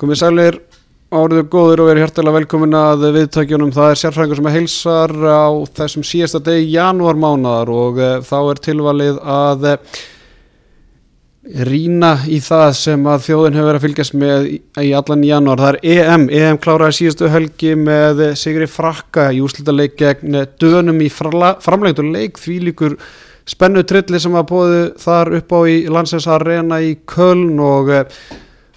Komið sælir áriður góður og verið hjartalega velkomin að viðtækjunum. Það er sérfræðingur sem heilsar á þessum síðasta degi janúarmánaðar og uh, þá er tilvalið að uh, rýna í það sem að þjóðin hefur verið að fylgjast með í, í allan janúar. Það er EM. EM kláraði síðastu helgi með Sigri Frakka í úslita leik gegn dönum í framlegtu leik því líkur spennu trilli sem að bóði þar upp á í landsins í Köln og uh,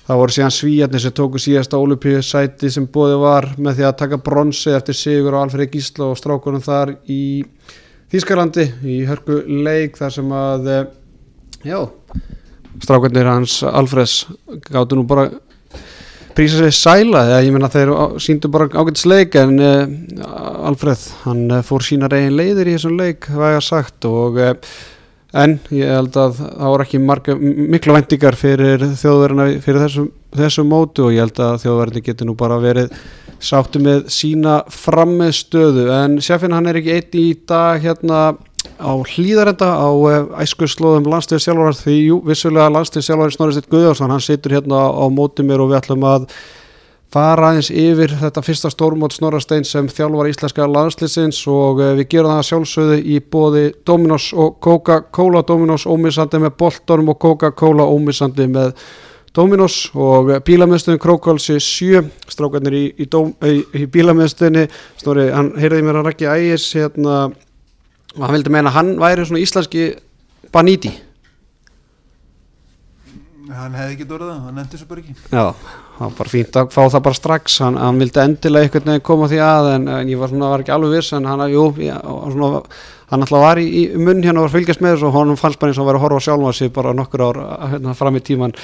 Það voru síðan svíjarnir sem tóku síðasta olupíusæti sem bóði var með því að taka bronsi eftir Sigur og Alfred Gísla og strákunum þar í Þýskalandi í hörku leik þar sem að, eh, já, strákunir hans Alfreds gáttu nú bara prísa sig sæla þegar ég menna þeir síndu bara ágætt sleik en uh, Alfred hann uh, fór sína reygin leiðir í þessum leik, það er sagt og uh, en ég held að það voru ekki marga, miklu vendingar fyrir þjóðverðina fyrir þessu, þessu mótu og ég held að þjóðverðina getur nú bara verið sáttu með sína frammeðstöðu en sérfinn hann er ekki eitt í dag hérna á hlýðarenda á eh, æskuslóðum landstíðsjálfar því jú, vissulega landstíðsjálfar Snorriðsett Guðjónsson, hann situr hérna á móti mér og við ætlum að fara aðeins yfir þetta fyrsta stórmót Snorastein sem þjálfar íslenska landslýsins og eh, við gerum það sjálfsögðu í bóði Dominos og Coca-Cola. Dominos ómissandi með Bolton og Coca-Cola ómissandi með Dominos og bílamöðstöðin Krókálsi 7 strákarnir í, í, í, í bílamöðstöðinni Snorri, hann heyrði mér að rækja ægis hérna hann vildi meina hann væri svona íslenski Baníti hann hefði ekki dórið það, hann nefndi þessu bara ekki. Já, það var bara fínt að fá það bara strax. Hann, hann vildi endilega einhvern veginn koma því að en, en ég var, svona, var ekki alveg viss en hann, jú, já, svona, hann alltaf var í, í munn hérna og var fylgjast með þessu og hann fannst bara eins og var að horfa sjálf á sig bara nokkur ár hérna, fram í tíman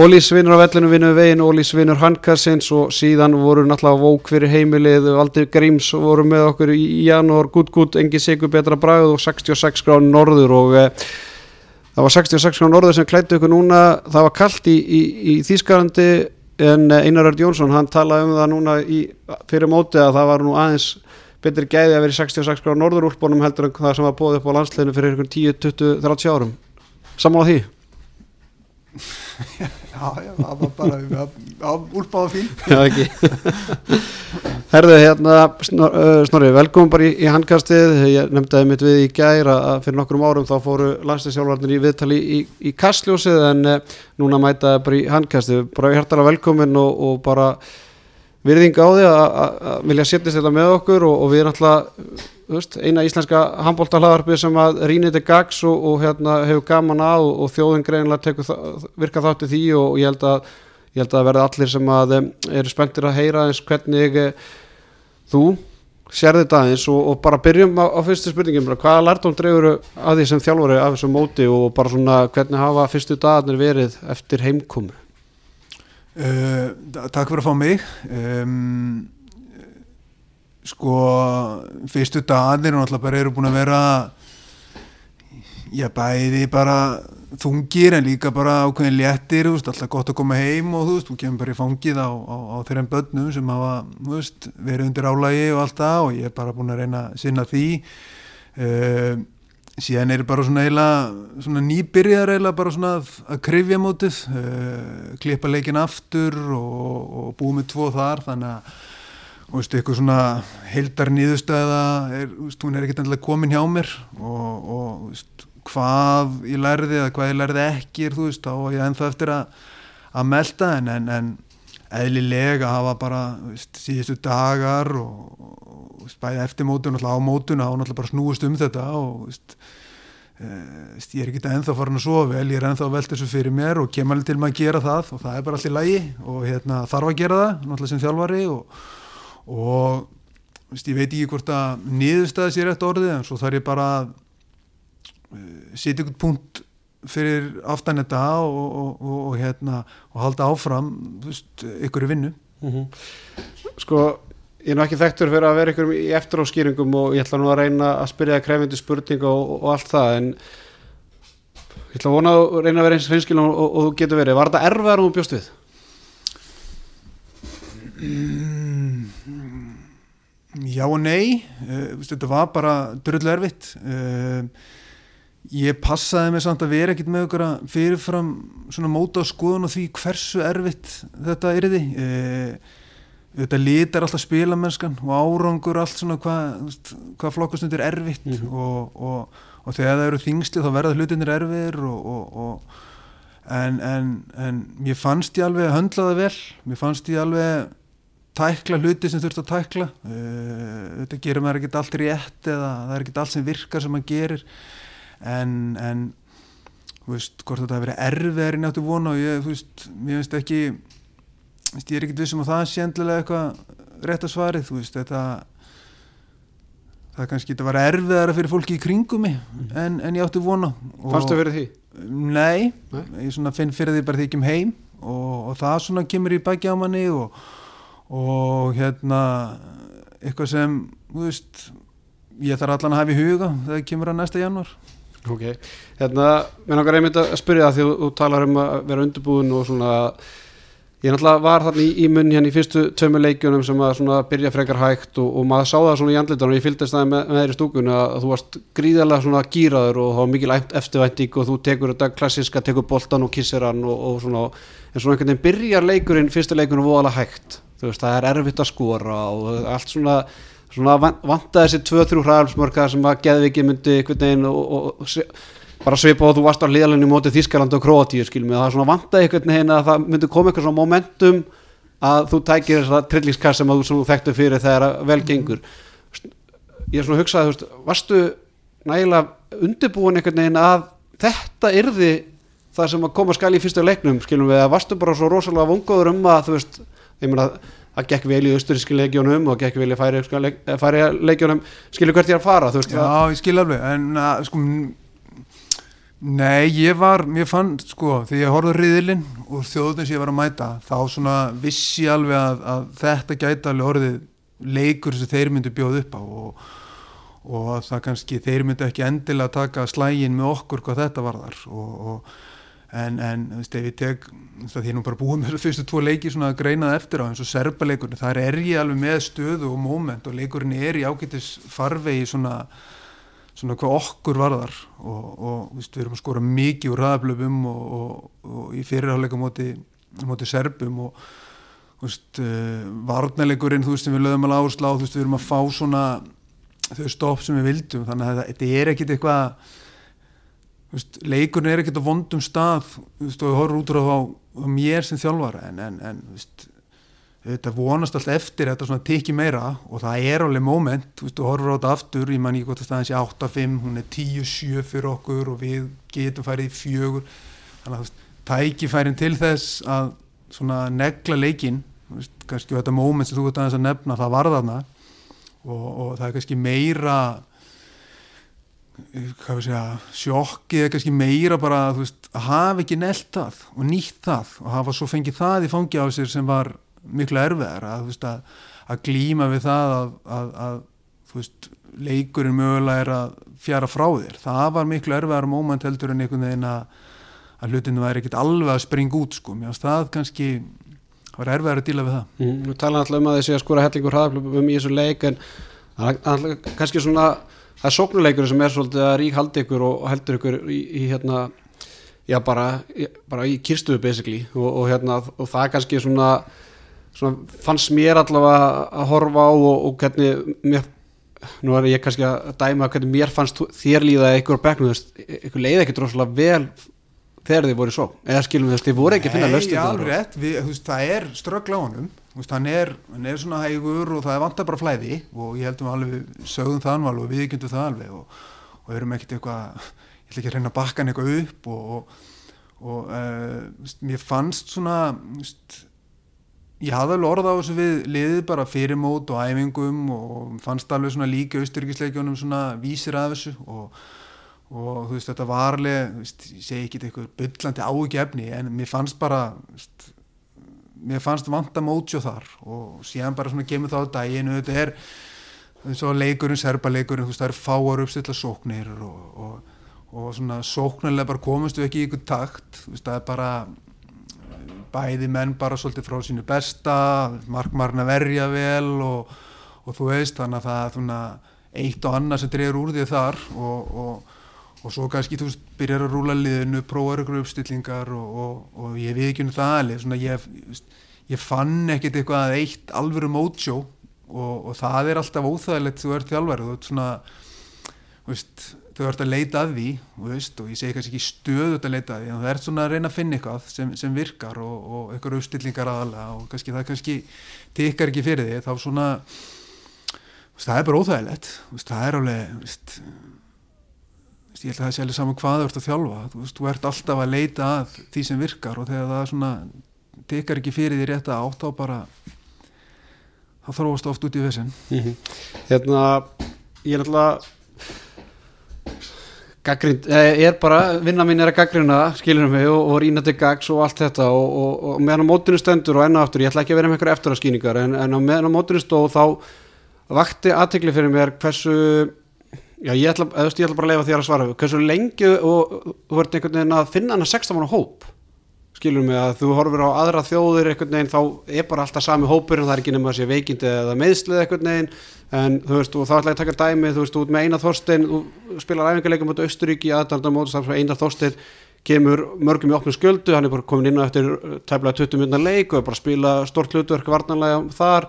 Ólís vinnur á vellinu vinnu veginn Ólís vinnur handkarsins og síðan voru náttúrulega vók fyrir heimilið Valdi Gríms voru með okkur í janúar gutt gutt, engi sigur betra bragð og 66 gráð norður og eh, það var 66 gráð norður sem klættu ykkur núna. Það var kallt í, í, í Þýskarandi en Einar Ört Jónsson hann talaði um það núna í, fyrir móti að það var nú aðeins betri gæði að vera í 66 gráð norður úlbónum heldur en það sem var bóðið upp á landsleginu fyrir ykkur 10, 20, 30 árum. Samála því? Já, já, það var bara úlbáða fín. Já, ekki Herðu, hérna, Snorri, velkomin bara í, í handkastið, ég nefndaði mitt við í gæra að fyrir nokkrum árum þá fóru landstinsjálfarnir í viðtali í, í, í kastljósið en eh, núna mætaði bara í handkastið, bara hærtalega velkomin og, og bara virðinga á því að vilja setjast þetta með okkur og, og við erum alltaf veist, eina íslenska handbóltahlaðarpið sem að rínið til gags og, og hérna, hefur gaman að og þjóðin greinlega virka þátti því og ég held að, ég held að verði allir sem að eru spenntir að heyra eins hvernig eh, þú sér þetta eins og, og bara byrjum á, á fyrstu spurningum, hvaða lærtóm drefur að því sem þjálfur af þessu móti og bara svona hvernig hafa fyrstu dagarnir verið eftir heimkomu? Uh, Takk fyrir að fá mig. Um sko fyrstu dagar og alltaf bara eru búin að vera já bæði bara þungir en líka bara ákveðin léttir, veist, alltaf gott að koma heim og þú veist, þú kemur bara í fangið á, á, á þeirra börnum sem hafa veist, verið undir álægi og allt það og ég er bara búin að reyna að sinna því. Uh, síðan er bara svona eiginlega svona nýbyrjar eiginlega bara svona að krifja mótið uh, klippa leikin aftur og, og búið með tvo þar þannig að og veist, eitthvað svona heldar nýðustæða er, veist, hún er ekkert endilega komin hjá mér og, og veist, hvað ég lærði eða hvað ég lærði ekki er veist, er ég ennþá eftir að, að melda en, en, en eðlilega hafa bara síðustu dagar og, og bæði eftir mótun og á mótun og náttúrulega bara snúist um þetta og e, ég er ekkert ennþá farin að sofa vel, ég er ennþá að velta þessu fyrir mér og kemur alveg til maður að gera það og það er bara allt í lægi og hérna, þarf að gera það náttúrulega sem þjálfari og og veist, ég veit ekki hvort að niðurstaði sér eftir orðið en svo þarf ég bara að setja ykkur punkt fyrir aftan þetta og, og, og, og hérna og halda áfram veist, ykkur í vinnu mm -hmm. Sko ég er nú ekki þekktur fyrir að vera ykkur í eftiráskýringum og ég ætla nú að reyna að spyrja krefindi spurning og allt það en ég ætla að vona að reyna að vera eins hreinskil og þú getur verið var þetta erfiðar og þú bjóst við? Mm, já og nei uh, þetta var bara dröðlega erfitt uh, ég passaði mig samt að vera ekkit með okkur að fyrirfram svona móta á skoðun og því hversu erfitt þetta er því e, þetta litar alltaf spilamennskan og árangur allt svona hvað hva flokkastundir er erfitt mm -hmm. og, og, og þegar það eru þingsti þá verða hlutinir erfir og, en, en, en mér fannst ég alveg að höndla það vel. Mér fannst ég alveg tækla hluti sem þurft að tækla. Uh, þetta gerir maður ekkert allt rétt eða það er ekkert allt sem virkar sem maður gerir en, en þú veist, hvort þetta hefur verið erfiðar í náttu vona og ég, þú veist, mér finnst ekki veist, ég er ekkert vissum að það sé endilega eitthvað rétt að svarið, þú veist, þetta það er kannski, þetta var erfiðara fyrir fólki í kringum mig mm. en, en ég átti vona Fannst þú verið því? Nei, nei, ég finn fyrir því bara því ekki um heim og, og það svona kemur í bækja á manni og, og hérna eitthvað sem, þú veist ég þarf allan að hafa í huga þegar kemur að næsta januar Ok, hérna, mér náttúrulega einmitt að spyrja það því að þú talar um að vera undirbúin og svona, ég náttúrulega var þarna í, í munni hérna í fyrstu tömu leikjunum sem að svona byrja frekar hægt og, og maður sá það svona í andlitan og ég fylgdist það með, með þeirri stúkun að, þú varst gríðarlega svona gýraður og þá mikil eftirvæntík og þú tekur þetta klassiska, tekur boltan og kissir hann og, og svona, en svona einhvern veginn byrjar leikurinn, fyrstu leikurinn voðalega hægt, þú veist, það er erfitt að skora og allt svona svona vanta þessi 2-3 hraðalpsmörka sem að Geðviki myndi veginn og, og, og bara svipa og þú varst á hlýðalinn í móti Þískaland og Kroatíu skilum það svona vanta einhvern veginn að það myndi koma eitthvað svona momentum að þú tækir þess að trilliskass sem, sem þú þekktu fyrir þegar vel gengur. Ég er svona að hugsa að varstu nægilega undirbúin einhvern veginn að þetta yrði það sem að koma skal í fyrsta leiknum skilum við að varstu bara svo rosalega vongoður um að þú veist, ég meina það gekk vel í austuríski leikjónum og gekk vel í færi, færi leikjónum skilur hvert ég er að fara veist, Já, það? ég skil alveg en uh, sko nei, ég var, mér fann sko, þegar ég horfði riðilinn og þjóðun sem ég var að mæta þá svona vissi ég alveg að, að þetta gæti alveg orðið leikur sem þeir myndu bjóð upp á og, og það kannski, þeir myndu ekki endilega taka slægin með okkur hvað þetta var þar og, og en, en þú veist, ef ég tek það er nú bara búið með þessu fyrstu tvo leiki svona greinað eftir á eins og serbaleikurinn þar er ég alveg með stöðu og móment og leikurinn er í ágættis farvegi svona, svona hvað okkur varðar og, og veist, við erum að skora mikið úr ræðablöfum og, og, og í fyrirháleika móti, móti serbum og veist, uh, varnaleikurinn þú veist, sem við lögum alveg áslá þú veist, við erum að fá svona þau stopp sem við vildum þannig að þetta er ekkit eitthvað leikurinn er ekkert á vondum stað. Veist, og ég horfður út á, á mér sem þjálfara en, en, en veist, þetta vonast alltaf eftir þetta svona tikið meira og það er alveg moment, þú horfður á þetta aftur ég man ekki hvort að staðins er 8-5 hún er 10-7 fyrir okkur og við getum færið í fjögur. Þannig að tækifærin til þess að negla leikin kannski þetta moment sem þú ert að nefna það var þarna. Og, og það er kannski meira sjokkið er kannski meira bara að hafa ekki nelt það og nýtt það og hafa svo fengið það í fangi á sér sem var miklu erfiðar að, veist, að, að glíma við það að, að veist, leikurinn mögulega er að fjara frá þér. Það var miklu erfiðar moment heldur en einhvern veginn að hlutinu væri ekkit alveg að springa út sko, mér finnst það kannski var erfiðar að díla við það. Mm, Við tala alltaf um að þessi að skora hellingur hraðaplöfum í þessu leik en kannski svona það er sóknuleikur sem er svolítið að rík haldi ykkur og heldur ykkur í, í hérna já bara, bara í kirstuðu basically. Og, og hérna og það er kannski svona, svona fannst mér allavega að horfa á og, og hvernig mér, nú er ég kannski að dæma hvernig mér fannst þér líða ykkur begnum, ykkur leiði ekkert rosalega vel þegar þið voru svo, eða skilum þess, þið voru ekki að finna löstu við, það er ströggla á honum veist, hann, er, hann er svona hægur og það er vant að bara flæði og ég heldum alveg sögum það alveg og við kynntum það alveg og, og erum ekkert eitthvað ég ætla ekki að reyna að bakka hann eitthvað upp og, og, uh, veist, mér fannst svona veist, ég hafði alveg orða á þessu við liðið bara fyrir mót og æfingum og fannst alveg svona líka austuríkisleikjónum svona vísir af þessu og og þú veist þetta var alveg ég segi ekki eitthvað byllandi ágefni en mér fannst bara veist, mér fannst vanta mótsjó þar og síðan bara svona kemur það á daginn og þetta er eins og leikurinn, serbaleikurinn þú veist það eru fáar uppstilla sóknir og, og, og svona sóknarlega bara komast við ekki í ykkur takt þú veist það er bara bæði menn bara svolítið frá sínu besta markmarna verja vel og, og þú veist þannig að það er svona eitt og annað sem dreyður úr því þar og og svo kannski þú veist, byrjar að rúla liðinu prófar ykkur uppstillingar og, og, og ég við ekki um það alveg svona, ég, þú ég fann ekkert eitthvað eitt alvöru mótsjó og, og það er alltaf óþægilegt þú ert þjálfari. Þú ert svona þú veist, þú ert að leita að því þú veist, og ég segi kannski ekki stöðut að leita að því en það ert svona að reyna að finna eitthvað sem, sem virkar og, eitthvað uppstillingar aðalega og kannski það kannski tikkar ekki fyrir því þá svona þú veist, það er bara óþægilegt. Þú það er alveg þú veist, þú veist, ég held að það sé alveg saman hvað þú ert að þjálfa þú veist, þú ert alltaf að leita að því sem virkar og þegar það svona tikkar ekki fyrir því rétt að átt á bara þá þróast oft út í vissin Mhm. Hérna, ég er alltaf gaggrind, eh, er bara, vinna mín er að gaggrina skilurum mig og, og til gags og allt þetta og, og, og meðan á mótinu stendur og enna aftur, ég ætla ekki að vera með eitthvað eftir að skýningar en, en meðan á mótinu stóð þá vakti aðtekli fyrir mér hversu já, ég ætla, ég ætla bara að leifa þér að svara. Hversu lengi og þú ert einhvern veginn að finna hana 16 manna hóp? Skilur mig að þú horfir á aðra þjóðir einhvern veginn þá er bara alltaf sami hópur en það er ekki nema að sé veikindi eða meðslið einhvern veginn. En þú veist og þá ætla ég að taka dæmi þú veist út með Einar Þorstein þú spilar æfingarleikum mot Austuríki aðdanda mót Einar Þorstein kemur mörgum í opnum sköldu hann er bara komin inn á eftir tæmlega 20 minna leik og bara að spila stort hlutverk varnanlega þar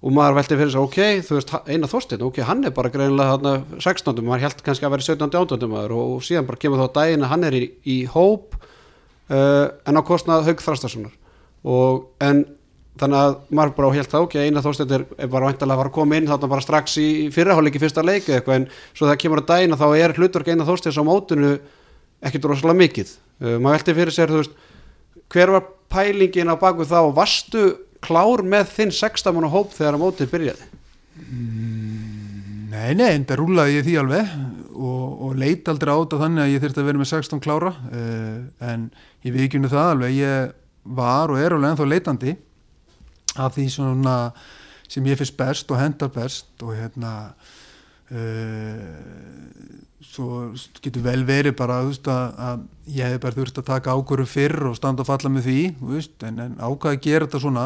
og maður velti fyrir sig, ok, þú veist, Einar Þorstein ok, hann er bara greinilega þarna 16. maður held kannski að vera 17. 18. maður og, síðan bara kemur þá daginn að hann er í, í hóp uh, en á kostnað Haug Þrastarssonar og en þannig að maður bara helt það ok, Einar Þorstein er, er bara vantilega að fara að koma inn þarna bara strax í fyrirháleiki fyrsta leiki eitthvað en svo það kemur að daginn að þá er hlutverk Einar Þorsteins á mótinu ekkit rosalega mikið uh, maður velti fyrir sér, þú veist hver var pælingin á baku þá varstu klár með þinn 16 mann hóp þegar að mótið byrjaði? Nei, nei, en það rúlaði ég því alveg og, og leit aldrei á þetta þannig að ég þurfti að vera með 16 klára. Uh, en ég vikinu það alveg ég var og er alveg ennþá leitandi af því svona sem ég finnst best og hendar best og hérna uh, svo getur vel verið bara veist, að, að ég hef bara þurft að taka ákvöru fyrr og standa og falla með því veist, en, en ákvað að gera þetta svona.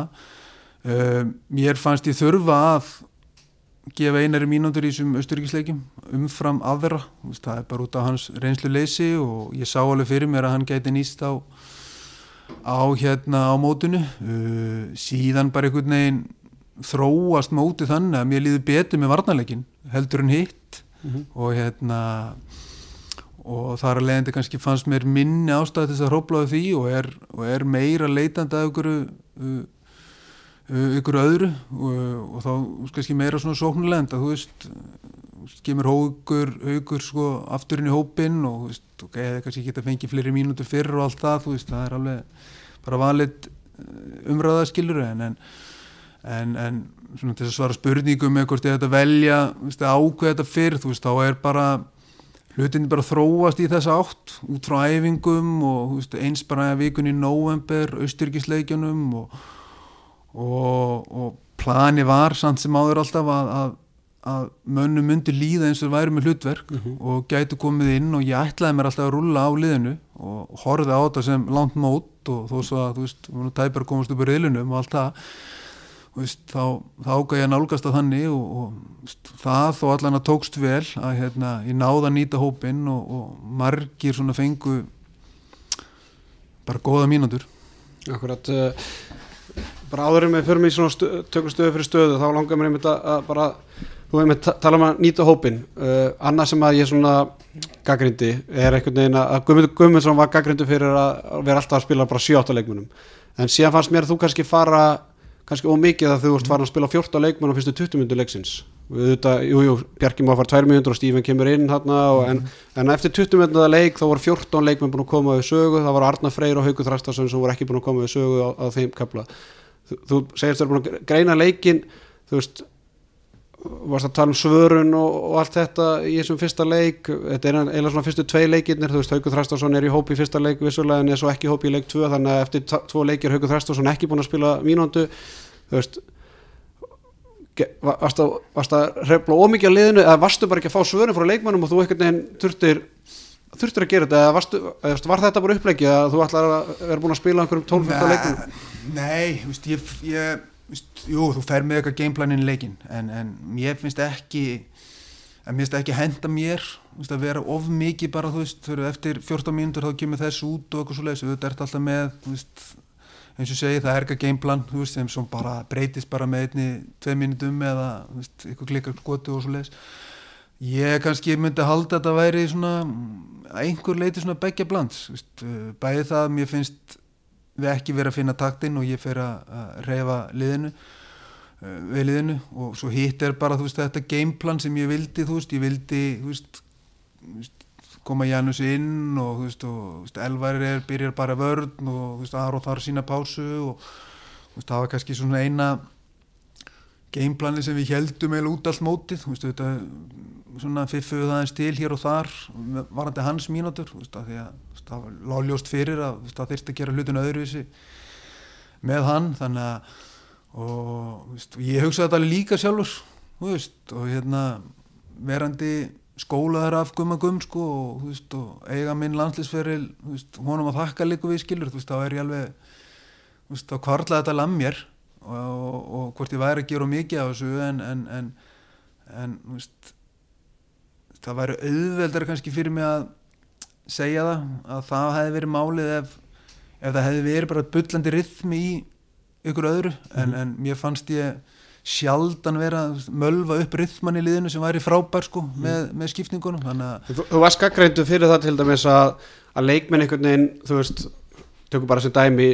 Uh, mér fannst ég þurfa að gefa einari mínútur í þessum austuríkisleikjum umfram aðra, veist, það er bara út af hans reynslu leysi og ég sá alveg fyrir mér að hann gæti nýst á á hérna á mótinu. Uh, síðan bara einhvern veginn þróast mótið þannig að mér líður betur með varnarleikin heldur en hitt og hérna og þar að leiðandi kannski fannst mér minni ástæði þess að hróplaði því og er, og er meira leitandi að ykkur uh, ykkur öðru. Og, og þá kannski meira svona sóknulegnd að þú veist kemur hókur, hókur sko afturinn í hópin og þú veist, ok, eða kannski geta fengið fleiri mínútur fyrr og allt það, þú veist, það er alveg bara valið umræðaskilur en, en, en, en svona til að svara spurningum með hvort ég ætta að velja, að ákveða þetta fyrr, þú veist, þá er bara hlutinni bara þróast í þessa átt út frá æfingum og veist, eins bara vikun í november, austurkisleikjunum og, og, og plani var samt sem áður alltaf að, að, að mönnum myndi líða eins og væri með hlutverk og gætu komið inn og ég ætlaði mér alltaf að rulla á liðinu og horfið á þetta sem langt mót og þó svo að þú veist, við erum tæpar komast upp í reilunum og allt það Veist, þá, þá ágæði að nálgast að þannig og, og veist, það þó allan að tókst vel að hérna, ég náða að nýta hópinn og, og margir svona fengu bara góða mínútur. Akkurat uh, bara áður en við förum í svona tökum stöðu fyrir stöðu þá langar mér einmitt að, bara þú hefum með tala um að nýta hópinn. Uh, annað sem að ég svona gaggrindi er einhvern veginn að Guðmundur Guðmundsson var gaggrindi fyrir að vera alltaf að spila bara 7-8 leikmunum en síðan fannst mér að þú kannski fara kannski ómikið að þú ert farin að spila 14 leikmenn á fyrstu 20 minnur leiksins. Þetta, jú, jú, Bjarki má fara 2 minnur og Stífinn kemur inn hérna en, en eftir 20 minnur leik þá voru 14 leikmenn búin að koma við sögu. Það var Arna Freyr og Haugur Þrastarsson sem voru ekki búin að koma við sögu á, á þeim kapla þú, þú segist að þú er búin að greina leikin þú veist varst að tala um svörun og, og allt þetta í þessum fyrsta leik. Þetta er eiginlega svona fyrstu tvei leikirnir þú veist Haugur Þrastarsson er í hópi í fyrsta leik vissulega en er svo ekki í hópi í leik 2 þannig að eftir tvo leikir Haugur Þrastarsson ekki búin að spila mínúndu þú veist varst að, varst að hrefla ómikið á liðinu eða varstu bara ekki að fá svörun frá leikmannum og þú einhvern veginn þurftir þurftir að gera þetta eða varstu, eða var þetta bara upplegið að þú ætlar að vera búin að spila einhverjum 12-15 leikmannum Nei, veist, jú, þú fer með eitthvað gameplanin í leikin en, en ég finnst ekki en mér finnst ekki henda mér þú veist, að vera of mikið bara þú veist, eftir 14 mínútur þá kemur þess út og eitthvað svo leiðis, auðvitað ert alltaf með þú veist, eins og segi það er ekki gameplan, þú sem bara breytist bara með einni, tvei mínutum eða þú eitthvað klikkar skotu og svo leiðis ég kannski myndi halda að þetta væri svona, að einhver leiti svona begja þú uh, bæði það mér finnst við ekki verið að finna taktinn og ég fer að reyfa liðinu uh, við liðinu. Og svo hitt er bara þú veist þetta gameplan sem ég vildi þú veist, ég vildi þú veist, þú veist koma Janus inn og þú veist, og, þú veist Elvar er, byrjar bara vörn og þú veist, Aron þarf sína pásu og þú veist, það var kannski svona eina gameplani sem við heldum eða út allt mótið, þú veist, þetta svona fiffuð aðeins til hér og þar varandi hans mínútur, því að það var láljóst fyrir að það þyrst að gera hlutinu öðruvísi með hann, þannig að og þú veist, ég hugsaði þetta líka sjálfur, þú veist, og hérna verandi skólaður af gumma gum sko og, og eiga minn landslýsferil honum að þakka líka við skilur þá er ég alveg þá kvarlaði þetta lam mér og, og, hvort ég væri að gera mikið af þessu en en, en, en veist það væri auðveldar kannski fyrir mig að segja það að það hefði verið málið ef, ef það hefði verið bara bullandi rithmi í ykkur öðru. En, Mhm. en mér fannst ég sjaldan vera mölva upp rithman í liðinu sem væri frábær sko með, með skipningunum Þú, þú varst gaggreindu fyrir það til dæmis að, að leikmenn einhvern veginn, þú veist, tökum bara sem dæmi,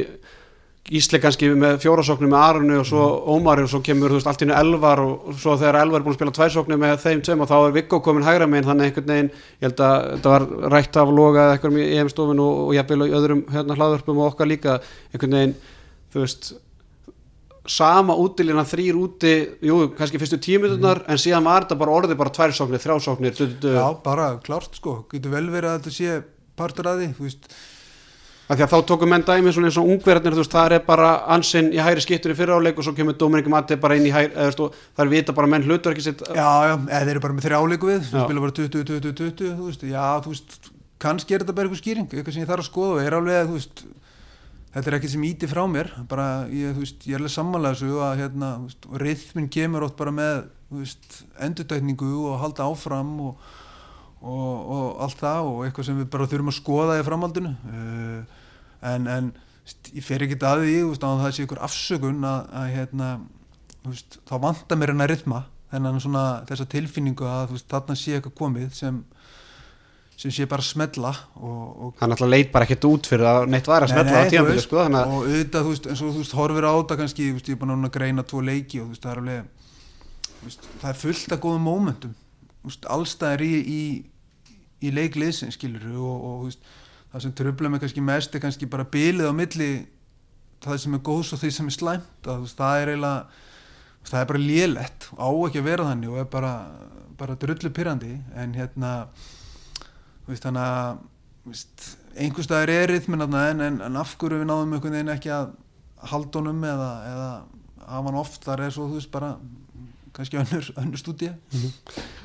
Ísle kannski með fjórasóknir með Arnu og svo Ómari og svo kemur, veist, allt í hennu Elvar og, og svo þegar Elvar er búin að spila tværsóknir með þeim tveim og þá er Viggo komin hægra megin þannig einhvern veginn, ég held að þetta var rætt af loga eða eitthvað í EM-stofun og, og jafnvel í öðrum hérna hlaðvörpum og okkar líka einhvern veginn, þú veist sama útilina þrýr úti jú, kannski fyrstu tímiðunar en síðan var þetta bara orðið bara tværsóknir, þrjásóknir já, bara klárt sko, getur vel verið að þetta sé partur að því, þú veist Af því að þá tókum menn dæmi svona eins og ungverðarnir, þú veist, það er bara ansinn í hægri skiptur í fyrra áleik og svo kemur Dominik Matti bara inn í hægri, eða veist, það er vita bara menn hlutur ekki sitt. Já, já, eða þeir eru bara með þrjáleiku við, þú spila bara 20, 20, 20, þú veist, já, þú veist, kannski er þetta bara eitthvað skýring, eitthvað sem ég þarf að skoða og er alveg, þú veist, þetta er ekkert sem íti frá mér, bara, ég, þú veist, ég er alveg sammála þessu að, hérna, rithmin kemur oft bara með, veist, endurtækningu og halda áfram og, og, og allt það og eitthvað sem við bara þurfum að skoða í framhaldinu, uh, en, en, ég fer ekki að því, veist, að það sé ykkur afsökun að, að hérna, veist, þá vantar mér hennar rytma svona þessa tilfinningu að veist, þarna sé eitthvað komið sem sem sé bara að smella og, og Hann alltaf leit bara ekkert út fyrir að neitt var að smetla á þú tíðanbili, veist, sko, að og auðvitað, eins og þú horfir á þetta kannski, ég er bara núna að greina tvo leiki og það er alveg það er fullt af góðum mómentum. Veist, allstæðar í, í, í leikliðsin, skilur og, og það sem tröfla mig kannski mest er kannski bara bilið á milli það sem er góðs og því sem er slæmt. Að, þú veist, það er eiginlega það er bara lélett og á ekki að vera þannig og er bara, bara drullu pyrrandi en hérna veist, þú veist, einhver staðar er rithmin en, en, en af hverju við náðum einhvern veginn ekki að halda honum eða, eða hafa hann oft þar er svo þú veist bara kannski önnur, önnur stúdía.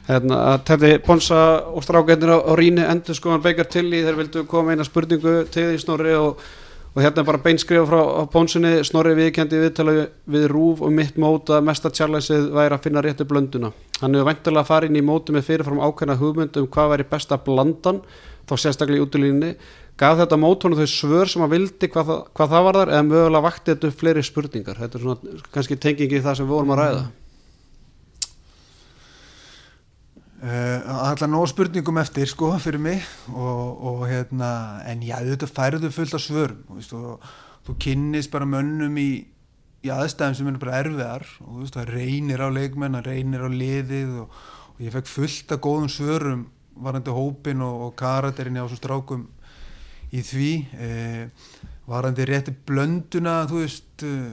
Hérna, að Teddy Ponsa og strákennir á, á Ríni endur skoðan beikar til í þeir vildu koma eina spurningu til því Snorri og, og hérna er bara beinskrifa frá á Ponsunni. Snorri viðkendi viðtala við Rúf og mitt mót að mesta tjarlæsið væri að finna réttu blönduna. Hann hefur væntalega að fara inn í móti með fyrirfram ákveðna hugmynd um hvað væri besta blandan þá sérstaklega í útilínni gaf þetta mót honum þau svör sem hann vildi hvað hvað það var þar eða mögulega vakti þetta upp fleiri spurningar? Þetta er svona kannski tengingi það sem við vorum að ræða uh, allar nóg spurningum eftir sko fyrir mig og, og hérna en já þetta færðu fullt af svörum og þú kynnist bara mönnum í, í aðstæðum sem er bara erfiðar og veist það reynir á leikmenn það reynir á liðið og, og ég fekk fullt af góðum svörum varandi hópin og, og karakterin á svo strákum í því eh, varandi rétti blönduna þú veist eh,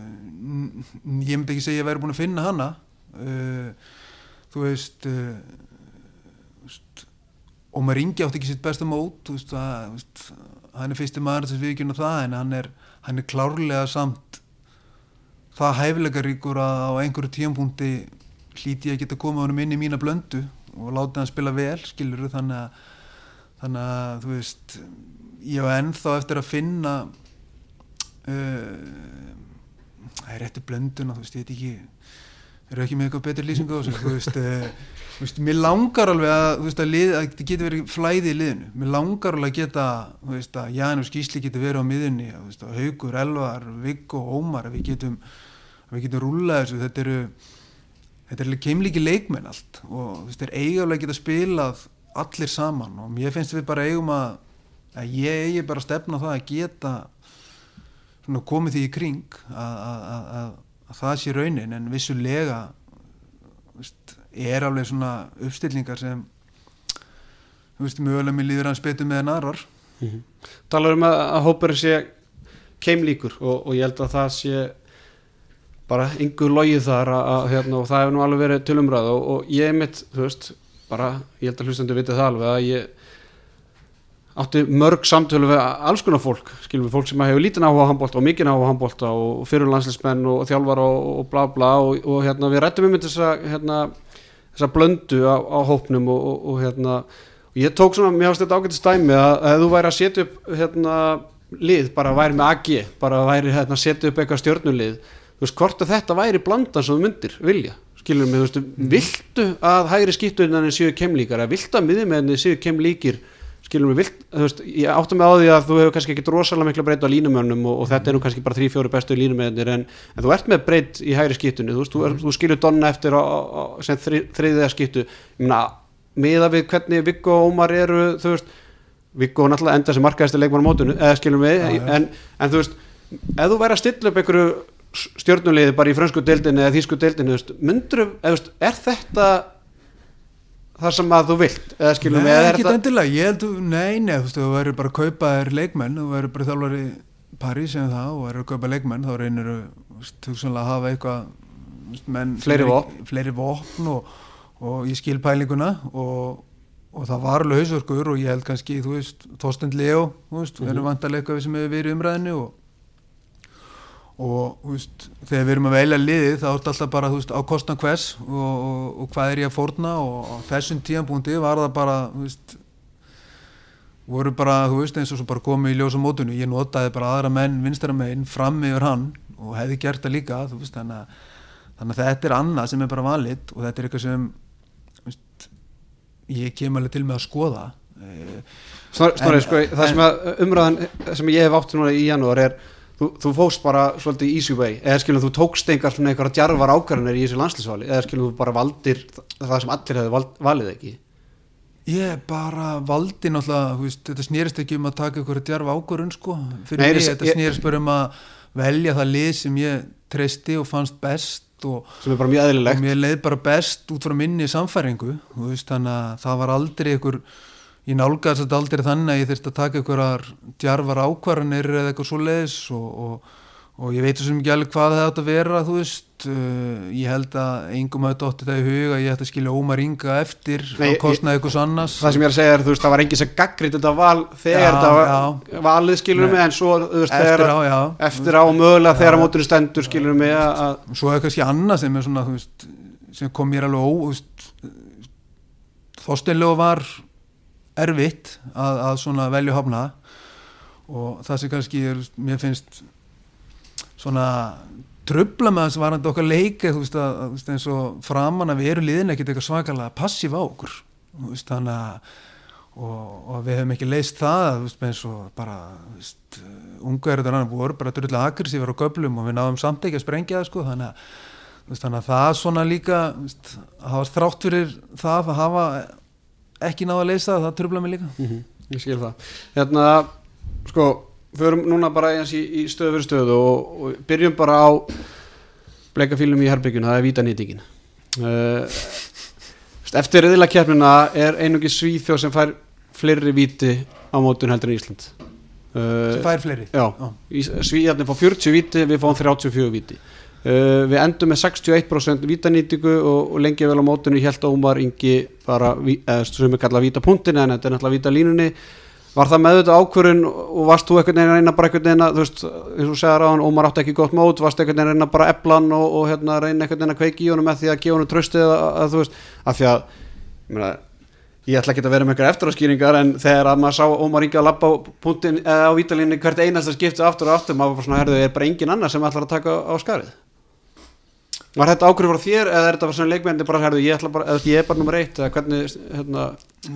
ég myndi ekki segja að ég væri búin að finna hana eh, þú veist eh, þú veist, og maður ringi átti ekki sitt besta mót veist, að, veist, hann er fyrsti maður að við ekki það en hann er, hann er klárlega samt það hæfileikaríkur að á einhverju tíampunkti hlíti ég að geta komið honum inn í mína blöndu og láta hann spila vel skilur þannig að þannig að þú veist ég var ennþá eftir að finna uh, það er réttu blönduna þú veist, ég veit ekki eru ekki með eitthvað betri lýsingu á þessu þú veist, þú veist, mér langar alveg að, veist, að, lið, að það getur verið flæði í liðinu, mér langar alveg að geta veist, að Janus Gísli getur verið á miðunni, að Haugur, Elvar Viggo, Ómar, að við getum að við getum rúlað þessu, þetta eru þetta er keimlíki leikmenn allt og þú veist, þeir eiginlega geta spilað allir saman og mér finnst við bara eigum að, að ég eigi bara að stefna það að geta svona komið því í kring að, að, að, að það sé raunin en vissulega veist, er alveg svona uppstillingar sem þú veist, mögulega mér líður hans betur með en aðrar mm -hmm. Talar um að hópur sé keimlíkur og, og ég held að það sé bara yngur logið þar að, hérna, og það hefur nú alveg verið tölumræð og, og ég mitt, þú veist, bara ég held að hlustandu vitið það alveg að ég átti mörg samtölu við alls konar fólk, skilum við fólk sem hefur lítinn áhuga á handbólta og mikinn áhuga á handbólta og fyrirlandslismenn og, og þjálfar og, og bla bla og, og hérna við rættum um þessa, hérna, þessa blöndu á, á hópnum og hérna ég tók svona, mér hafst þetta ágætt stæmi að, að þú væri að setja upp hérna lið, bara væri með AG bara væri hérna að setja upp eitthvað stjórnulið þú veist, hvort að þetta væri blandan sem þú myndir vilja, skilum við, þú veist mm. viltu að hægri skiptuðinni séu kemlíkar, að viltu að miðjumenni séu kemlíkir skilum við vilt, þú veist, ég áttu mig á því að þú hefur kannski ekkit rosalega miklu breytt á línumönnum og, og þetta er nú kannski bara 3-4 bestu línumönnir en, en þú ert með breytt í hægri skiptunni þú veist, mm. þú, þú skilur donna eftir á, á, sem þri, þriðiða skiptu miða við hvernig Viggo og Ómar eru, þú veist Viggo náttúrulega enda sem markaðist að leikmar á mótunum eða skilum við, ja, en, en þú veist ef þú væri að stilla upp einhverju stjórnulegði bara í fransku deildinu eða þýsku deildinu, myndur, eða, er þetta þar sem að þú vilt eða skilum við ekki endilega, ég held nei, nei, þú veist, þú verður bara að kaupa þér leikmenn, þú verður bara þjálfari París en það og verður að kaupa leikmenn þá reynir þú að hafa eitthvað menn, fleiri vopn, fleiri vopn og, og ég skil pælinguna og, og það var alveg hausverkur og ég held kannski, þú veist, Þorsten Leo þú veist, mm -hmm. erum vant að leika við sem hefur verið umræðinu og og veist, þegar við erum að velja liði þá er þetta alltaf bara veist, á kostna hvers og, og, og hvað er ég að forna og á þessum tíanbúndi var það bara veist, voru bara eins og komið í ljósa mótunum ég notaði bara aðra menn, vinstara menn fram yfir hann og hefði gert það líka þannig að, þannig að þetta er annað sem er bara vanlitt og þetta er eitthvað sem ég kem alveg til með að skoða. Snorri, sko, það sem umræðan sem ég hef átt núna í janúar er Þú, þú fóst bara svolítið easy way. Eða skilum þú tókst einhver svona einhverja djarvar ákvarðanir í þessu landslýsvali eða skilum þú bara valdir það sem allir hefði vald, valið ekki? Ég bara valdi náttúrulega veist, þetta snýrist ekki um að taka einhverja djarva ákvarðun sko fyrir Nei, mig. þetta ég... snýrist bara um að velja það lið sem ég treysti og fannst best og, sem er bara mjög eðlilegt. og mér leið bara best út frá minni samfæringu veist, þannig að það var aldrei einhver ég nálgast þetta aldrei þannig að ég þurfti að taka einhverjar djarvar ákvarðanir eða eitthvað svo leiðis og, og, og ég veit svo mikið alveg hvað það átt að vera þú veist, uh, ég held að engum hafi dóttið það í huga, ég ætti að skilja Ómar Inga eftir Nei, á kostnaði eitthvað sannast Það sem ég er að segja er, þú veist, það var engið sem gaggrið þetta val þegar það var valið skilurum mig en svo, þú veist, eftir á, já, eftir á mögulega þegar mótunum stendur að Svo er kannski annað sem er sem kom mér alveg ó, Þorsteinlegu var erfitt að, að svona velju hafna. Og það sem kannski er, mér finnst svona tröfla með þess að varandi okkar leika þú veist að, þú veist eins og framan að við erum liðin ekkert eitthvað svakalega passíf á okkur þú veist þannig að og, og við hefum ekki leist það þú veist eins og bara ungarður annar voru bara drullega aggressífur á göblum og við náðum samt ekki að sprengja það sko þannig að, veist, þannig að það svona líka veist, að hafa þrátt fyrir það að hafa ekki náða að leysa það, það tröfla mig líka. Mm -hmm, Ég skil það. Hérna, sko, förum núna bara eins í, í stöðu fyrir stöðu og, og byrjum bara á bleikafílum í herbyggjuna, það er vítanýtingin. Uh, Eftir riðlakefnina er einungi Svíþjóð sem fær fleiri víti á mótun heldur en Ísland. Uh, Sem fær fleiri? Já, Svíðjarnir fá 40 víti, við fáum 34 víti Uh, við endum með 61% vítanýtingu og, og lengi vel á mótunni held Ómar Ingi bara, eða sem við kalla vítapunktin en þetta er náttúrulega vítalínunni. Var það með þetta ákvörun og varst þú einhvern veginn að reyna bara einhvern veginn að þú veist, eins og segjar á hann, Ómar átti ekki gott mót varst einhvern veginn að reyna bara eplan og, og hérna reyna einhvern veginn að kveiki í honum með því að gefa honum tröstið að, að þú veist, af því að ég meina ég ætla ekki að vera með eitthvað eftiráskýringar en þegar að maður sá Ómar Ingi að lappa á, á vítalínni hvert einasta skiptu aftur og aftur, maður bara svona, herðu, er bara engin annar sem ætlar að taka á skarið Var þetta ákveður frá þér eða er þetta svona leikmyndi bara, herðu, ég, ég er bara nummer eitt eða hvernig, hérna,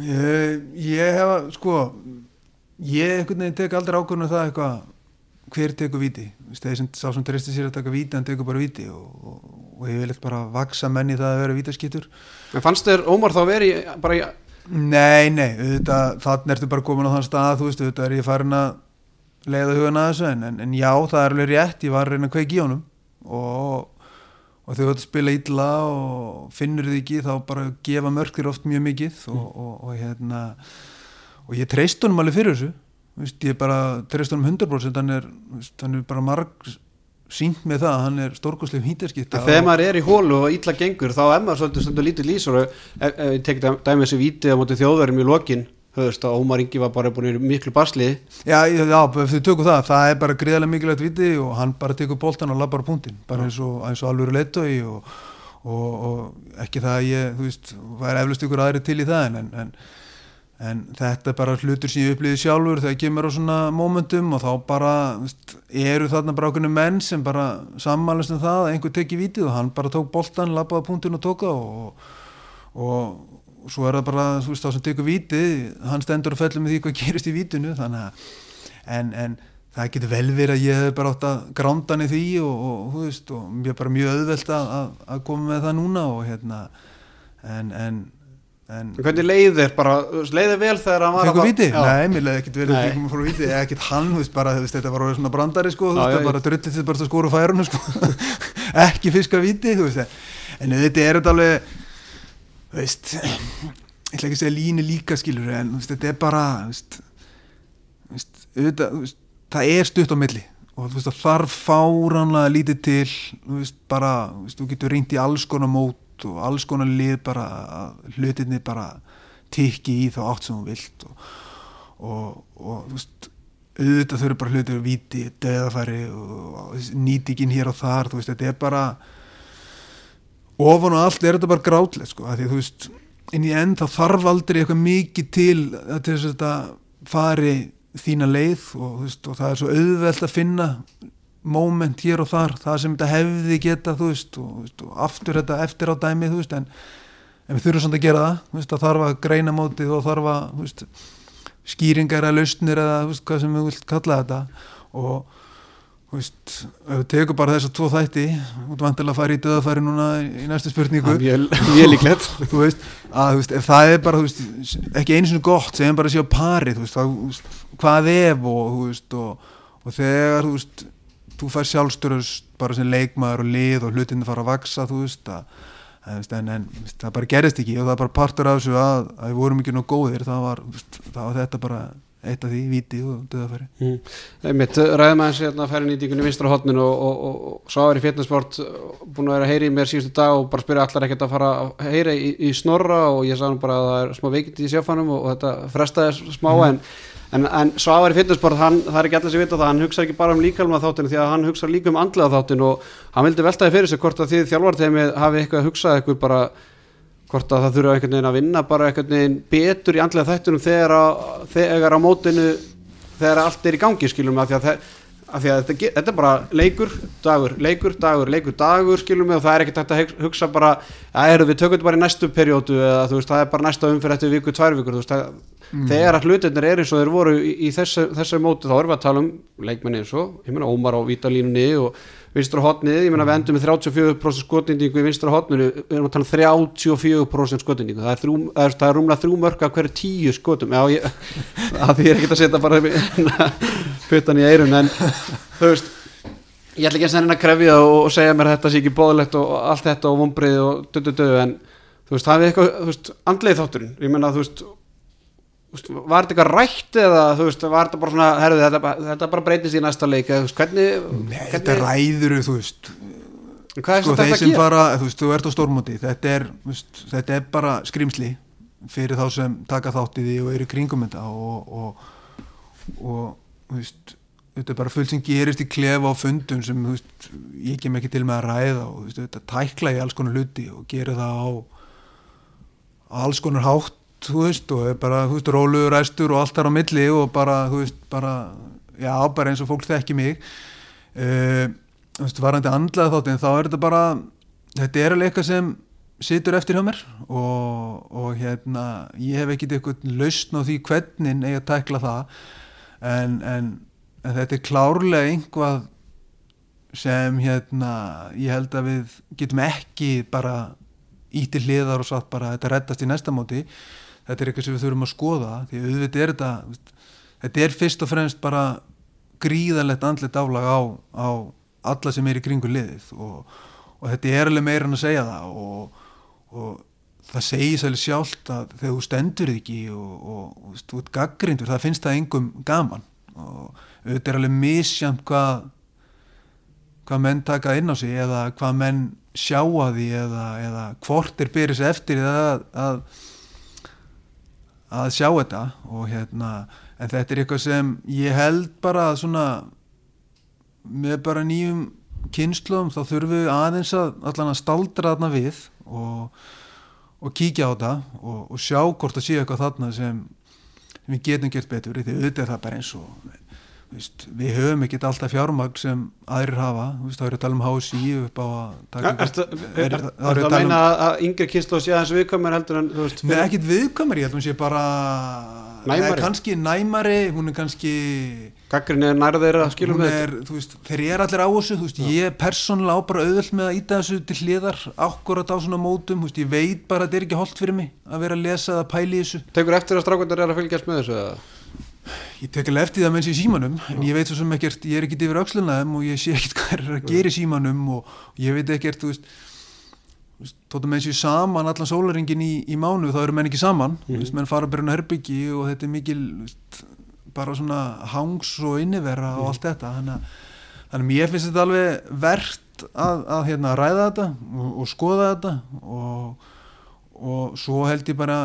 Ég, ég hef, sko ég einhvern veginn tek aldrei ákvörðun um það eitthvað hver tekur viti þeir sem sá sem treysti sér að taka viti hann tekur bara viti og, og, og ég vil eitthvað bara vaksa menni það að vera vítaskittur en fannst þér Ómar þá verið bara í, Nei, nei, auðvitað, þannig ertu bara komin á þann stað, þú veist, auðvitað er ég farin að leiða hugan að þessu, en, en, en já, það er alveg rétt, ég var að reyna að kveiki í honum og, og þegar þú ert að spila illa og finnur þið ekki, þá bara gefa mörkir oft mjög mikið. Og, og, og hérna, og ég treyst honum alveg fyrir þessu, þú veist, ég bara treyst honum 100%, hann er, hann er bara marg sínt með það, hann er stórkostlega hýtaskitta þegar maður er í hólu og illa gengur þá er maður svolítið stundur lítið lýsur og ef, ef ég tekið dæmi þessi vítið á móti þjóðverðum í lokin höfðust að Ómar Ingi var bara búin miklu basli. Já, já, þið tökum það, það er bara greiðlega mikilvægt viti og hann bara tekur boltan og labbar á punktinn, bara eins og, eins og alveg leitói og, og, og ekki það að ég, þú veist, væri eflust ykkur aðri til í það en, en, en þetta er bara hlutur sem ég upplýði sjálfur þegar kemur á svona momentum og þá bara, veist, eru þarna bara ákveðinu menn sem bara sammælast um það að einhver teki vitið og hann bara tók boltan, labbaði á punktinn og tóka og, og svo er það bara, þú veist, þá sem tekur vitið, hann stendur og fellur með því hvað gerist í vitinu, þannig að en, en það getur vel verið að ég hef bara átt að gránda hann í því og, og, þú veist, og mér er bara mjög auðvelt að, að, að koma með það núna og hérna en, en, en hvernig leið þér bara, leið þér vel þegar hann var að- viti? Nei, mér leiði ekkert verið Nei. að fengum frá viti, ekkert hann, þú veist, bara, veist, þetta var orðið svona brandari, sko, þú veist, það bara drullið þið bara að skóra færunum, sko, ekki fiska viti, þú veist, en þetta er þetta alveg, veist, ég ætla ekki að segja líni líka, skilur, en veist, þetta er bara, veist, veist, auðvitað, það er stutt á milli og þarf fáránlega lítið til, bara, þú getur reynt í alls konar mót og alls konar lið bara, að hlutinni bara tikki í þá átt sem þú vilt og, og, og auðvitað þau eru bara hlutir viti, döðafæri og nýtikinn hér og þar, þú veist, þetta er bara ofan og allt er þetta bara grátlegt, sko, að því að þú veist inn í end þá þarf aldrei eitthvað mikið til að til þess að þetta fari þína leið og, þú veist, og það er svo auðvelt að finna moment hér og þar, það sem þetta hefði geta, þú veist, og, veist, og aftur þetta eftir á dæmi, þú veist, en, en við þurfum samt að gera það, þú veist, það þarf að greina mótið og þarf að, þú veist, skýringar eða lausnir eða, þú veist, hvað sem við vilt kalla þetta. Og, þú veist, ef við tekum bara þessa tvo þætti, út vantilega að fara í döðafæri núna í næstu spurningu, Það er mjög, líklegt þú veist, að þú veist, ef það er bara, veist, ekki einu sinni gott, segjum bara að sé á pari, þú veist, veist, hvað ef og, þú veist, og, og þegar, þú veist, þú fær sjálfstörust bara sem leikmaður og lið og hlutinni fara að vaksa, þú veist, að, að, veist, en, en veist, það bara gerist ekki og það er bara partur af þessu að, að við vorum ekki nú góðir, það var, það var þetta bara eitt af því, viti og döðafæri. Mm. Einmitt, ræðum aðeins hérna að færa nýtingunni vinstra hotninu og, og, og, og svo er í fitnessport búin að vera að heyra í mér síðustu dag og bara spyrja allar ekkert að fara að heyra í, í snorra og ég sagði bara að það er smá veikindi í sjáfanum og, þetta frestaði smá en, en, en svo er í fitnessport, hann, það er ekki allir sem vita það, hann hugsa ekki bara um líkalma þáttinu því að hann hugsa líka um andlega þáttinu og hann vildi veltaði fyrir sig hvort að þið þjálfarteimi hafi eitthvað að hugsa eitthvað bara hvort að það þurfa einhvern veginn að vinna bara einhvern veginn betur í andlega þættunum þegar, að, þegar á mótinu þegar allt er í gangi skilum að því að, að, því að þetta, þetta er bara leikur, dagur, leikur, dagur, leikur, dagur skilum og það er ekkert að hug- hugsa bara að við tökum þetta bara í næstu periódu eða veist það er bara næsta umfyrir eftir viku, tvær vikur veist það þegar að hlutirnir er eins og þeir voru í, í þessu, þessu móti þá erum við að tala um leikmenni eins og, ég meina Ómar á vítalínunni og vinstra hotnið, ég meina við endum með 34% skotindingu í vinstra hotninu við erum að tala um 34% skotindingu það er, þrjú, það er, það er rúmlega þrjú mörg af hverju tíu skotum. Já, ég, að því er ekki að setja bara puttan í eirun en þú veist ég ætla ekki að senna að krefja og, og segja mér að þetta sé ekki bóðlegt og, og allt þetta og vombrið og dödu dödu en þú veist, það er eitthvað, þú veist, andleið þátturinn. Ég veist, þú veist var þetta eitthvað rætt eða þú veist, var þetta bara svona, herðu, þetta, þetta bara breytist í næsta leik eða veist, hvernig, Nei, hvernig þetta ræður, þú veist, hvað er sko þetta þeir að sem fara, þú veist, þú ert á stórmóti þetta er, veist, þetta er bara skrimsli fyrir þá sem taka þátt í því og eru kringum þetta og, og, og veist, þetta er bara fullt sem gerist í klefa á fundum sem, veist, ég kem ekki til með að ræða og þetta tækla í alls konar hluti og gera það á alls konar hátt þú veist, og bara, þú veist, róluður æstur og allt þar á milli og bara, þú veist, bara já, bara eins og fólk þekki mig. Uh, þú veist, varandi andlega þátt en þá er þetta bara þetta er alveg eitthvað sem situr eftir hjá mér og, og hérna ég hef ekkit eitthvað lausn á því hvernig eigi að tækla það en, en, en þetta er klárlega einhvað sem hérna ég held að við getum ekki bara íti hliðar og satt bara þetta reddast í næsta móti þetta er eitthvað sem við þurfum að skoða því auðvitað er þetta þetta er fyrst og fremst bara gríðalegt andlet álag á, á alla sem er í kringu liðið og, og þetta er alveg meira en að segja það og, og það segir svolítið sjálft að þegar þú stendur ekki og, og þú ert gaggrindur það finnst það engum gaman og auðvitað er alveg misjamt hvað hvað menn taka inn á sig eða hvað menn sjá að því eða, eða hvort er byrjus eftir að, að að sjá þetta og hérna en þetta er eitthvað sem ég held bara svona með bara nýjum kynnslum þá þurfum við aðeins að allan að staldra þarna við og, og kíkja á þetta og, og sjá hvort það sé eitthvað þarna sem, sem við getum gert betur því auðvitað það bara eins og við höfum ekkert alltaf fjármagn sem aðrir hafa, það að tala um HSI upp á að taka það að meina að yngri kynslu sé aðeins viðkvæmur heldur en Nei, ekkert viðkvæmur, ég held að hún sé bara Næmari? Kanski næmari, hún er kannski Gaggrin er nærðeira, skilum við Þeir eru allir á þessu, veist, ég persónulega á bara auðvöld með að íta þessu til hliðar akkurat á svona mótum, veist, ég veit bara að þetta er ekki holdt fyrir mig að vera að lesa eða pæli þessu Ég tek alveg eftir það þessi í símanum en ég veit svo sem ekkert, ég er ekkert yfir aukslunnaðum og ég sé ekkert hvað er að gera í símanum og ég veit ekkert, þú veist tóttum með þessi saman allan sólaringin í, í mánu þá eru menn ekki saman. Mm. veist, menn fara inn á herbyggi og þetta er mikil veist, bara svona hangs og innivera og allt þetta. Þannig, þannig að mér finnst þetta alveg verðt að, að hérna, ræða þetta og, og skoða þetta og, og svo held ég bara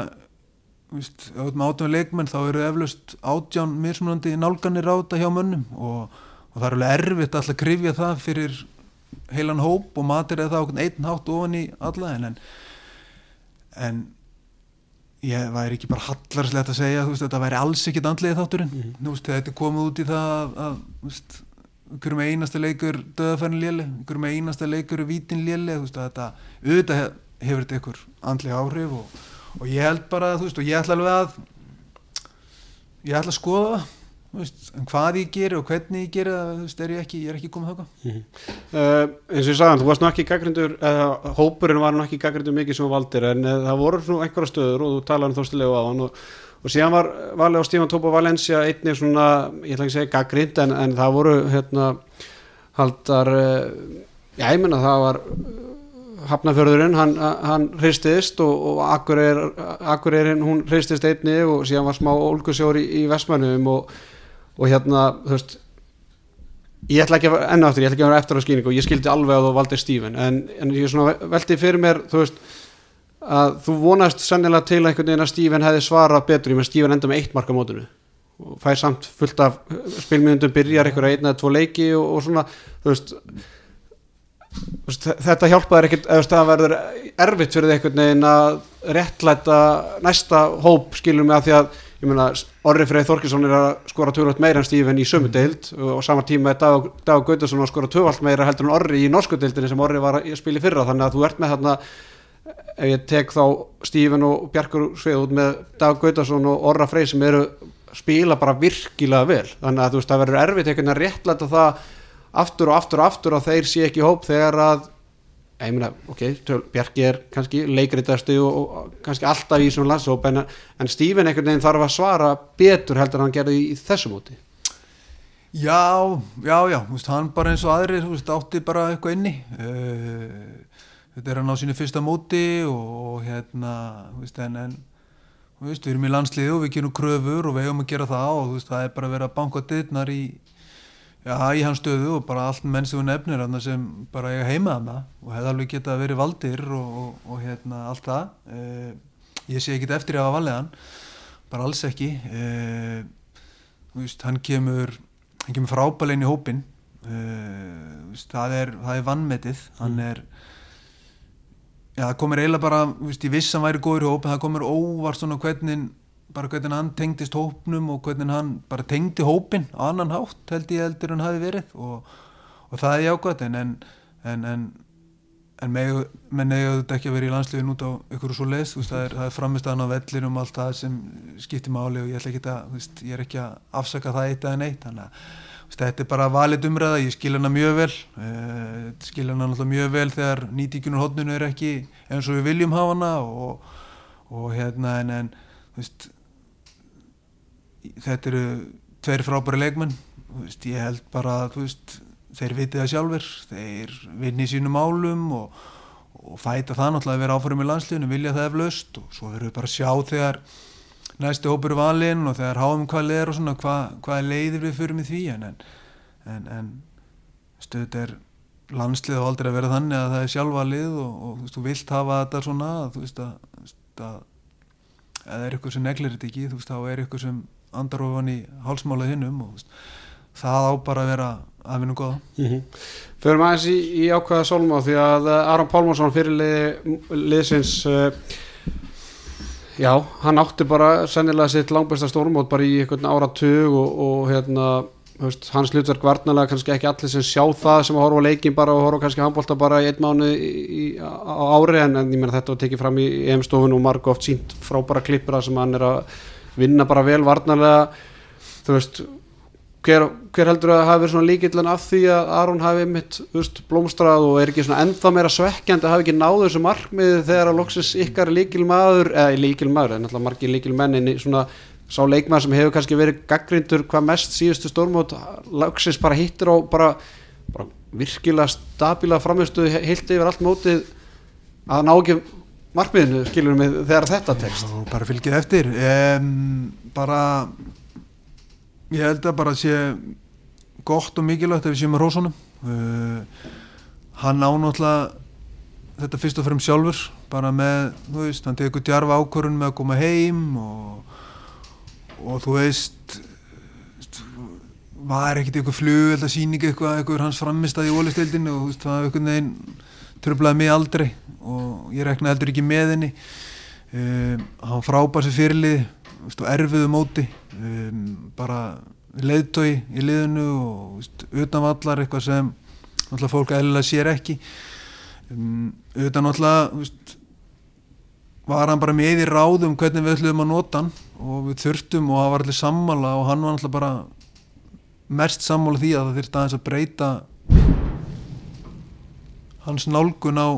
Vist, með átján leikmenn þá eru eflaust átján mismunandi nálganir á þetta hjá mönnum og, og það er alveg erfitt alltaf að krifja það fyrir heilan hóp og matur eða það einn hátt ofan í alla en, en ég væri ekki bara hallarslegt að segja veist, þetta væri alls ekkit andlið þátturinn mm -hmm. veist, þetta er komið út í það að einhverjum einasta leikur döðafærin léli, einhverjum einasta leikur vítin léli, þetta auðvitað hefur þetta einhver andlið áhrif og og ég held bara, þú veist, og ég ætla alveg að ég ætla að skoða veist, hvað ég gerir og hvernig ég það, þú veist, er ég ekki, ég er ekki komið þáka mm -hmm. uh, eins og ég sagðan, þú varst náttúrulega ekki gaggrindur, uh, hópurinn var náttúrulega ekki gaggrindur mikið sem valdir, en uh, það voru nú einhverja stöður og þú talaði um þóstilegu á hann og, og síðan var valið á Stífan Tópa Valencia einnig svona, ég ætla ekki að segja gaggrind, en, en það voru hérna haldar, uh, já, ég menna það var Hafnafjörðurinn, hann, hann hristist og, og Akureyrin hún hristist einni og síðan var smá ólgusjóri í, í Vestmannum og, og hérna, þú veist ég ætla ekki að, enná eftir, ég ætla ekki að vera eftir á skýningu og ég skildi alveg að þú valdi Stífin en, en ég svona veldi fyrir mér, þú veist að þú vonast sannilega til einhvern veginn að Stífin hefði svarað betur, ég með Stífin enda með eitt marka mótunu og fær samt fullt af spilmiðundum byrjar einhverja einn eða tvo leiki og, og svona, þú veist þetta hjálpaður ekkert eða það verður erfitt fyrir einhvern veginn að réttlæta næsta hóp skilur mig að því að meina Orri Freyð Þorkilsson er að skora tvöld meira en Stífinn í sömu deild og sama tíma er Dag, Dag Gautarsson að skora tvöld meira heldur en Orri í norsku deildinni sem Orri var að spila fyrra. Þannig að þú ert með þarna ef ég tek þá Stífinn og Bjarkur Sveið út með Dag Gautarsson og Orra Freyð sem eru spila bara virkilega vel. Þannig að þú veist það verður erfitt einhvern veginn að réttlæta það aftur og aftur og aftur og þeir sé ekki hóp þegar að meina, ok, Bjarki er kannski leikriðastu og, og kannski alltaf í svona landshóp en, en Stífin einhvern veginn þarf að svara betur heldur en hann gerði í, í þessu móti. Já, já, já veist, hann bara eins og aðrir veist, átti bara eitthvað inni. Uh, þetta er hann á sínu fyrsta móti og, hérna veist, en, en við erum í landsliðu og við kynum kröfur og við hefum að gera það og það er bara að vera að banka dittnar í Já, í hans stöðu og bara allt menn sem við nefnir sem bara eiga heima þarna og hefði alveg getað verið valdir og, og, og hérna allt það. Eh, ég sé ekki eftir að hafa valið hann bara alls ekki. Eh, veist, hann kemur hann kemur frábælein í hópin eh, veist, það er, er vannmetið hann mm. er já, það komur eiginlega bara veist, ég viss að hann væri góður í hópin það komur óvart svona hvernig bara hvernig hann tengdist hópnum og hvernig hann bara tengdi hópin á annan hátt held ég heldur hann hafi verið. Og, og það er jákvæmt en, en, en, en með, menn eiga þetta ekki að vera í landsliðin út á ykkur og svo leist, veist, það er, er framistæðan á vellir um allt það sem skiptir máli og ég að, veist, ég er ekki að afsaka það eitt eða neitt, þannig að þetta er bara valið umræða, ég skil hana mjög vel uh, skil hana náttúrulega mjög vel þegar nýtíkunur hodnunu er ekki eins og við viljum hafa hana og, og hérna en, en veist, þetta eru tveir frábæri leikmenn. Veist, ég held bara að þeir viti það sjálfur, þeir vinni sínum álum og, og fæta það náttúrulega að vera áfærum í landsliðinu, vilja það eflaust. Og svo verður við bara að sjá þegar næstu hópur valinn og þegar háum hvað er og svona, hvað, hvað leiðir við fyrir með því. En, en, en stöðut er landslið og aldrei að vera þannig að það er sjálfvalið og, og þú veist, þú vilt hafa þetta svona þú veist að, að eða er eitthvað sem neglir þetta ekki, þú veist, þá er eitthvað sem andar ofan í hálsmála hinnum og veist, það á bara að vera að vinna góða mm -hmm. Förum aðeins í, í ákvæða Solmá því að Aron Pálmarsson fyrirliði liðsins uh, já, hann átti bara sennilega sitt langbæsta stórmót bara í einhvern áratug og, og hérna hans hlutverk varnalega kannski ekki allir sem sjá það sem að horfa leikin bara og horfa kannski handbólta bara í einn mánu á ári en, en ég meina þetta var tekið fram í EM-stofun og marg oft sínt frábæra klippura sem hann er að vinna bara vel varnalega þú veist hver, hver heldur að hafi verið svona líkillan af því að Aron hafi mitt veist, blómstrað og er ekki svona ennþá meira svekkjandi að hafi ekki náðu þessu markmiði þegar að loksis ykkar líkil maður eða líkil maður, en alltaf margir líkil menni svona sá leikmaður sem hefur kannski verið gaggrindur hvað mest síðustu stórmót loksis bara hittir á bara, bara virkilega stabíla framhjörstu hildi yfir allt mótið að ná ekki markmiðinu skilur við þegar þetta tekst? Já, bara fylgið eftir. Um, bara Ég held að bara sé gott og mikilvægt ef við séum að rósunum uh, hann ánáttúrulega þetta fyrst og fremst sjálfur bara með, þú veist, hann tegur djarfa ákvörun með að koma heim og, og þú veist var ekkert eitthvað flug eða síning eitthvað, eitthvað hans framistað í ólistildinu og þú veist, það var eitthvað neginn tröflaði mig aldrei og ég rekna heldur ekki með henni. Um, hann frábær sér fyrirlið erfiðu móti. Um, bara leiðtói í liðinu og veist, utan vallar eitthvað sem náttúrulega fólk eðlilega sér ekki. Um, utan náttúrulega var hann bara með í ráðum hvernig við ætlum að nota hann og við þurftum og það var allir sammála og hann var náttúrulega bara mest sammála því að það þurfti aðeins að breyta hans nálgun á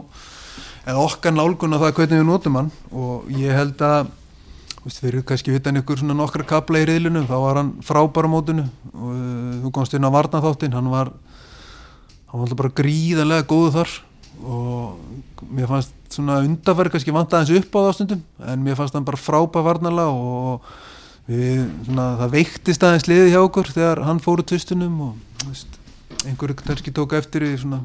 eða okkar nálgun á það hvernig við notum hann. Og ég held að Vist, fyrir kannski utan ykkur svona nokkra kapla í riðlunum þá var hann frábæra mótunu og uh, þú komst inn á varnaþáttin hann var hann var bara gríðarlega góðu þar. Og mér fannst svona undarverð kannski vant aðeins upp á það stundum en mér fannst hann bara frábæra varnala og við, svona, það veiktist aðeins liði hjá okkur þegar hann fóru tvistunum og vist, einhverju kannski tók eftir í svona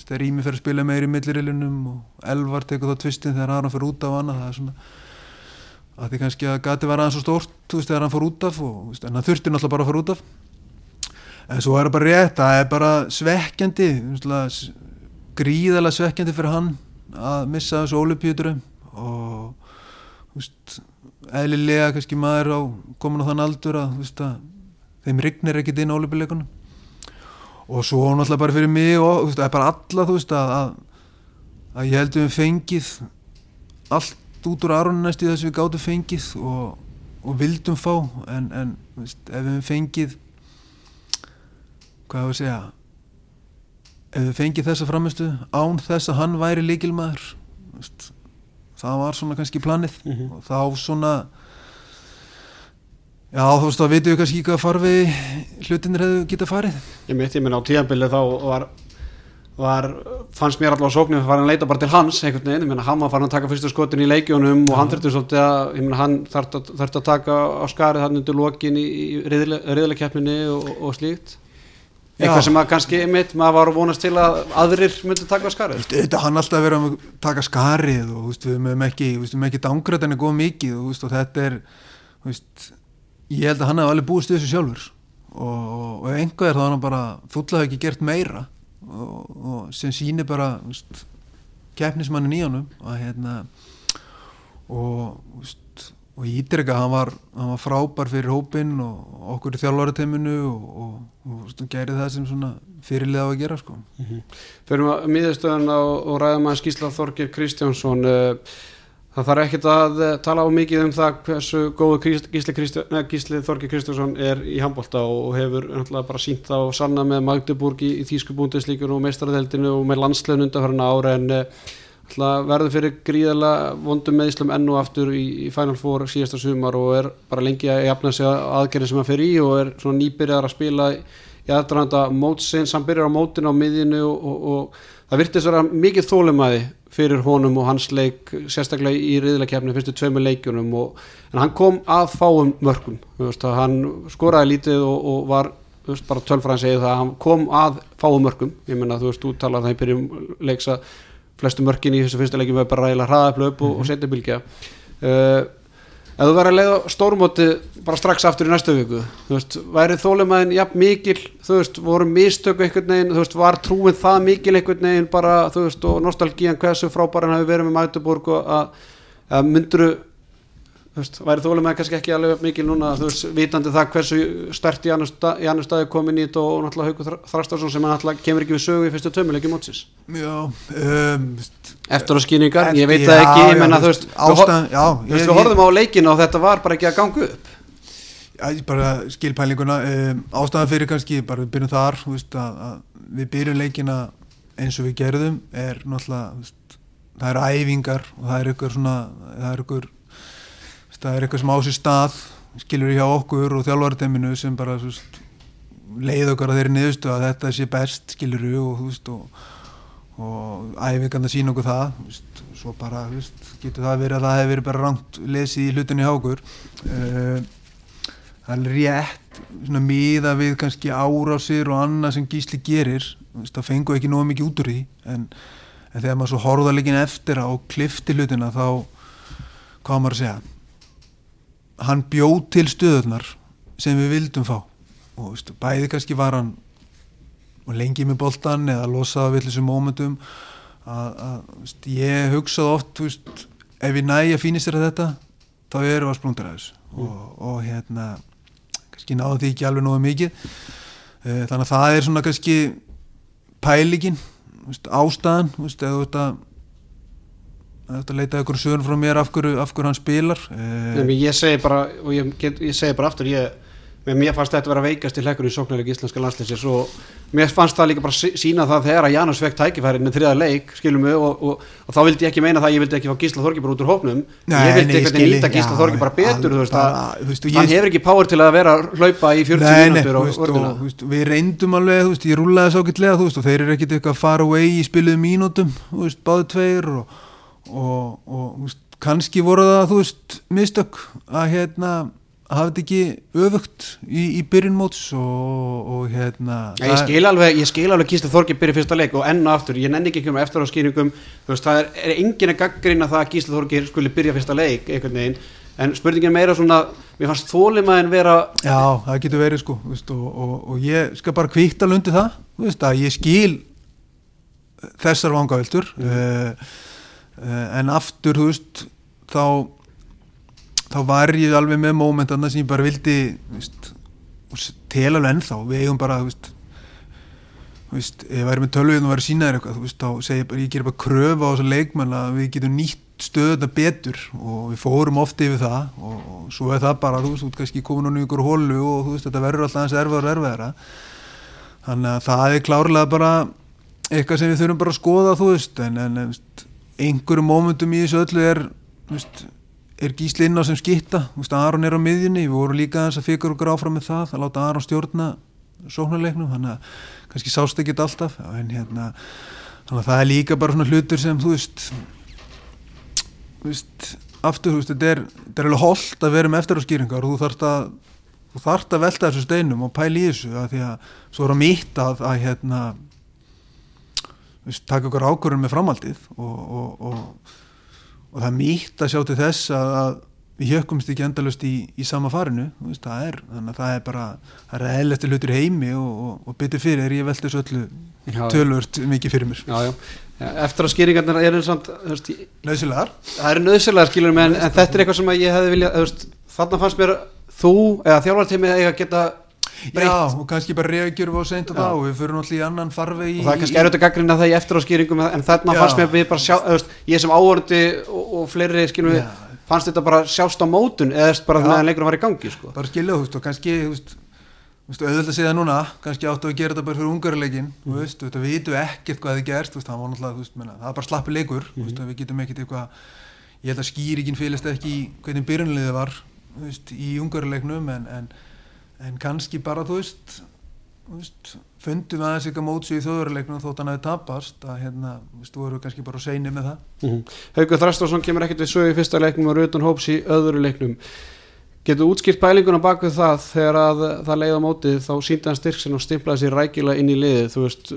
þegar Ími fer að spila meir í millirilunum og Elvar tekur þá tvistin þegar hann fer út á hana það er svona að því kannski að gati var aðeins svo stórt veist, þegar hann fór út af og, veist, en hann þurfti náttúrulega bara að fara út af. En svo er það bara rétt, það er bara svekkjandi gríðalega svekkjandi fyrir hann að missa þessu ólupjöturum og veist eðlilega kannski maður á komin á þann aldur að, þeim rignir ekkit inn á ólupjuleikunum og svo náttúrulega bara fyrir mig og veist, er bara alla þú veist að, að, að ég held að við fengið allt út úr aðrunum næst í þess að við gáttum fengið og, og vildum fá en, en veist, ef við fengið hvað hefur að segja ef við fengið þessa framistu án þess að hann væri líkilmaður það var svona kannski planið mm -hmm. og þá svona já þú veist þá veitum við kannski hvað farfi hlutinir hefur getað farið. Ég mitt, ég minn á tíanbili þá var var, fannst mér allavega sóknum að fara að leita bara til hans einhvern veginn, ég meina hann var farin að taka fyrstu skotin í leikjónum og hann þurfti svolítið að ég meina hann þarf að taka á skarið hann undir lokin í, í riðilegkeppninni og, og slíkt. Eitthvað Já. sem að kannski mitt maður var að vonast til að aðrir myndi taka skarið. Þetta hann alltaf verið að taka skarið og veist, við mögum ekki, ekki er góð mikið og, veist, og þetta er veist, ég held að hann hef alveg búist þessu sjálfur. Og, og einhvað er þá hann bara fullaði ekki gert meira. Og, og sem sýnir bara keppnismannin í honum og hérna og og ég ítrykka hann var, hann var frábær fyrir hópinn og okkur í þjálfarateiminu og, gerði það sem svona fyrirlega á að gera sko. Fyrir að miðurstöðan á og ræðum að skýsla Þorgir Kristjánsson. Uh, það þarf ekkert að uh, tala á mikið um það hversu góðu gísli, gísli Þorgir Kristjánsson er í handbólta og, hefur náttúrulega bara sínt það og sanna með Magdeburg í, í Þýskubúndislíkur og meistaradeldinu og með landslegin undanfærin ára en uh, verður fyrir gríðala vondum meðslum enn og aftur í, í Final Four síðasta sumar og er bara lengi að jafna sig aðgerðin sem hann fyrir í og er svona nýbyrjar að spila í aðdraðanda mótsins, hann byrjar á mótin á miðjunu og, og, og það virtist vera mikið þólumæði fyrir honum og hans leik sérstaklega í riðlakefni fyrstu tveimu leikjunum og, en hann kom að fáum mörgum veist, hann skoraði lítið og, og var veist, bara tölfræðan segið það að hann kom að fáum mörgum ég menna þú veist, þú talar það í byrjum leiksa flestu mörkin í þessu fyrsta leikjum er bara ræðilega hraðaplöp og, mm -hmm. og setja bylgja uh, ef þú verður að leiða stórmóti bara strax aftur í næstu viku þú veist, væri þólumæðin jafn mikil þú veist, voru mistöku einhvern veginn þú veist, var trúin það mikil einhvern veginn bara, þú veist, og nostalgían hversu frábæran hafi verið með Magdeburg og að, að mynduru veist, væri þólumæðin kannski ekki alveg mikil núna, þú veist, vitandi það hversu stert í annar stað, staði komin í þetta og náttúrulega Haugur Þrastarsson sem náttúrulega kemur ekki við sögu í fyrstu tömuleiki mótsins. Já, um, eftir á skýningar, ég veit það ekki ég menna, þú veist, ástæðan, já, þú veist, við horfum á leikinu og þetta var bara ekki að ganga upp. Já, bara skilpælinguna um, ástæðan fyrir kannski, bara við byrjum þar veist, að, að við byrjum leikina eins og við gerðum er náttúrulega, veist, það eru æfingar og það er ykkur svona það er eitthvað sem á sér stað skilur hjá okkur og þjálfarteiminu sem bara veist, leið okkar að þeirri niðurstu að þetta sé best skilur og, veist, og, og æfingarna sína okkur það veist, svo bara getur það verið að það hefur verið bara rangt lesið í hlutinni hjá okkur. Uh, það er rétt miða við kannski árásir og annað sem gísli gerir það fengu ekki nógu mikið út úr því en, en þegar maður svo horða líkin eftir á klifti hlutina þá hvað maður að segja hann bjóð til stöðunar sem við vildum fá. Og veistu, bæði kannski var hann lengi með boltan eða losaði við þessum mómentum. Að, að veist, ég hugsaði oft veist, ef ég næja fínist þér að þetta þá erum við að sprungta þessu. Mm. og, og hérna kannski náðu því ekki alveg nógu mikið. Eh, þannig að það er svona kannski pælingin veist, ástæðan eða þetta að leita ykkur sögur frá mér af hverju, af hverju hann spilar. Nefnir, eh, ég segi bara og ég, get, ég segi bara aftur ég, mér fannst þetta að vera veikast í hlekkur í sóknarleik íslenska landslýsins og mér fannst það líka bara sína það þegar að Janus vekk tækifærið með þriða leik skilum við og, og, og þá vildi ég ekki meina það ég vildi ekki fá Gísla Þorgi bara út úr hópnum. Nei, ég vildi eitthvað nýta Gísla Þorgi bara betur hann hefur ekki power til að vera hlaupa í 40 mínútur við reyndum alveg, ég rúlaði svo ekkert lega og þeir eru ekkert eitthvað far away í spiluðu mínútum báðu tveir og og, og veist, kannski voru það þú veist mistök að hérna hafa þetta ekki öfugt í, í byrjunmóts og, og hérna ja, ég skil alveg, ég skil alveg Gísli Þorgi byrja fyrsta leik og enn og aftur, ég nenni ekki ekki um eftir á skýringum, þú veist, það er, er engin að gaggrina það að Gísli Þorgi skuli byrja fyrsta leik einhvern veginn, en spurningin meira svona, mér fannst þólimaðin vera Já, það getur verið sko veist, og, og ég skal bara kvíkta lundi það veist, að ég skil þessar vangaveltur mm. uh, Eh, en aftur þú veist þá þá var ég alveg með mómentarna sem ég bara vildi tel alveg ennþá. Við eigum bara þú veist, þú veist ef ég væri með tölvið og væri sínaður eitthvað þú veist þá segir ég bara ég ger bara kröfa á þessu leikmenn að við getum nýtt stöðuna betur og við fórum ofti yfir það og, og svo er það bara þú veist, þú veist kannski komin á nýjur hólu og þú veist þetta verður alltaf eins erfaður erfaðara þannig að það er klárlega bara eitthvað sem við þurfum bara að skoða þú veist en, en einhverjum mómentum í þessu öllu er veist, er gísli inn á sem skitta Aron er á miðjunni, við vorum líka þess að fyrir okkur áfram með það, að láta Aron stjórna sóknarleiknum, þannig að kannski sást ekki alltaf en hérna þannig að það er líka bara svona hlutur sem þú veist þú veist aftur, þú veist, þetta er, þetta er alveg holdt að vera með eftiráskýringar og þú þarfst að þú þarfst að velta þessu steinum og pæla í þessu að því að svo er að mýta að, að hérna taka okkur ákvörðun með framaldið og, og, og, og það er mýtt að sjá til þess að, að við hjökkumst ekki endalust í, í sama farinu veist, það er, þannig að það er bara það er eðlætti hlutur heimi og, og, og bytti fyrir ég veldi þessu öllu tölvört mikið fyrir mér. Já, já. Eftir að skýringarnar eru samt, Nauðsynlegar? Það eru nöðsynlega skilur en, en þetta er eitthvað sem ég hefði viljað, þarna fannst mér þú eða þjálfartími eiga að geta breytt Já, og kannski bara reagjur og seint og og við fyrir náttúrulega í annan farveg í, og það er kannski að gaggrina það í eftir á skýringum en þarna fannst mér við bara sjá veist, ég sem áhörndi og, og fleiri skilur við fannst þetta bara sjást á mótun eða bara Já. meðan leikurinn var í gangi sko. bara skilja þú veist og kannski þú veist, auðvitað að segja það núna kannski áttu að gera þetta bara fyrir ungarleikin mm. þú veist, þetta vitum við ekkert hvað þið gerst það var náttúrulega, veist, menna, það er bara slappi leikur þú veist, við getum ekkert eitthvað ég held að skýringin fylgist ekki hvernig byrjunliðið var veist, í ungarleiknum en, en, en kannski bara þú veist, þú veist fundum við aðeins eitthvað mótsu í þjóðurleiknum þótt hann hefði tapast að hérna, þú veist, voru kannski bara seini með það. Mm -hmm. Haugur Þrastásson kemur ekkert við sögu í fyrsta leiknum og Rutan Hóps í öðru leiknum. Getur útskýrt pælinguna bak við það? Þegar að það leið á mótið þá síndi hann styrk sinn og stimplaði sér rækilega inn í liðið þú veist,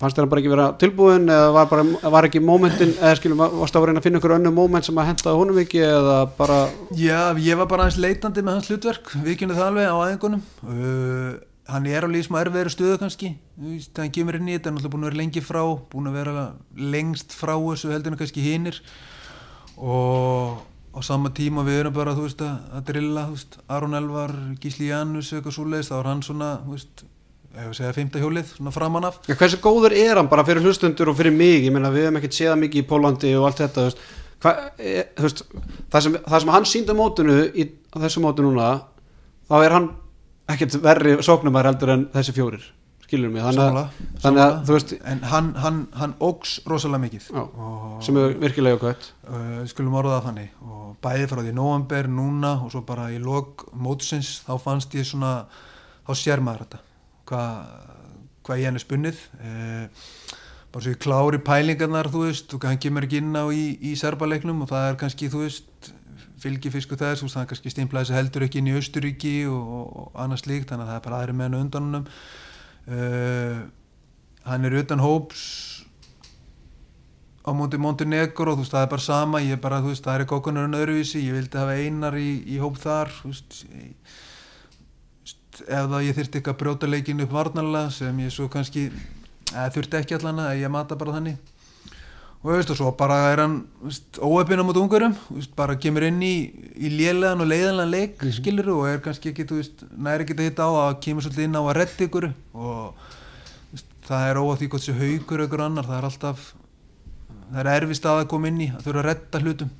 fannst þér hann bara ekki vera tilbúin eða var, bara, var ekki momentin eða skilum, varst það að reyna að finna ykkur önnu moment sem að henda honum ekki eða bara Já, ég var bara aðeins leitandi með hans hlutverk við kynum það alveg á aðeingunum uh, hann er alveg í smá erfiðri stöðu kannski veist, hann kemur inn í þetta, hann er náttúrulega búin að vera lengi frá búin að vera lengst frá þessu heldur en kannski hinir. Og á sama tíma við erum bara veist að, að drilla Aron Elvar, Gísli Janus eitthvað svoleiðis, þá er hann svona veist, ef við segja fymta hjólið svona framan af. Já, hversu góður er hann bara fyrir hlustundur og fyrir mig, ég meina við hefum ekkert séð hann mikið í Pólandi og allt þetta, veist, hva, e, veist það, sem, það sem hann síndi á mótinu í á þessu mótu núna, þá er hann ekkert verri sóknumar heldur en þessi fjórir, skilur mig? Þannig, að, þannig að, þú veist en hann, hann, hann ógs rosalega mikið. Já, og, sem er virkilega okvæmt uh, skulum orða það þannig. Og bæði frá því november núna og svo bara í lok mótsins þá fannst ég svona þá sér maður þetta hvað hva ég henni spunnið. Uh, bara svo ég klári pælingarnar þú veist og hann kemur ekki inn á í, í serbaleiknum og það er kannski þú veist fylgifisku þess, það er kannski þessi heldur ekki inn í Austuríki og, og annað slíkt, þannig að það er bara aðri menn undan húnum uh, hann er utan hóps á móti Montenegro, þú veist, það er bara sama ég er bara, þú veist, það er kokkunarinn öðruvísi ég vildi hafa einar í, í hóp þar þú veist, ég, veist það ég þyrfti ekki að brjóta leikin upp varnarlega sem ég svo kannski eða þurfti ekki allan að ég mata bara þannig. Og veist, og svo bara er hann móti ungurum þú veist, bara kemur inn í, í lélegan og leiðanlegan leik, mm skilur og er kannski ekki, þú veist, næri ekki að hitta á að kemur svolítið inn á að redda ykkur. Og það er óað því hvort þessi haugur ykkur annar, það er alltaf það er erfist að koma inn í að þurfa að redda hlutum.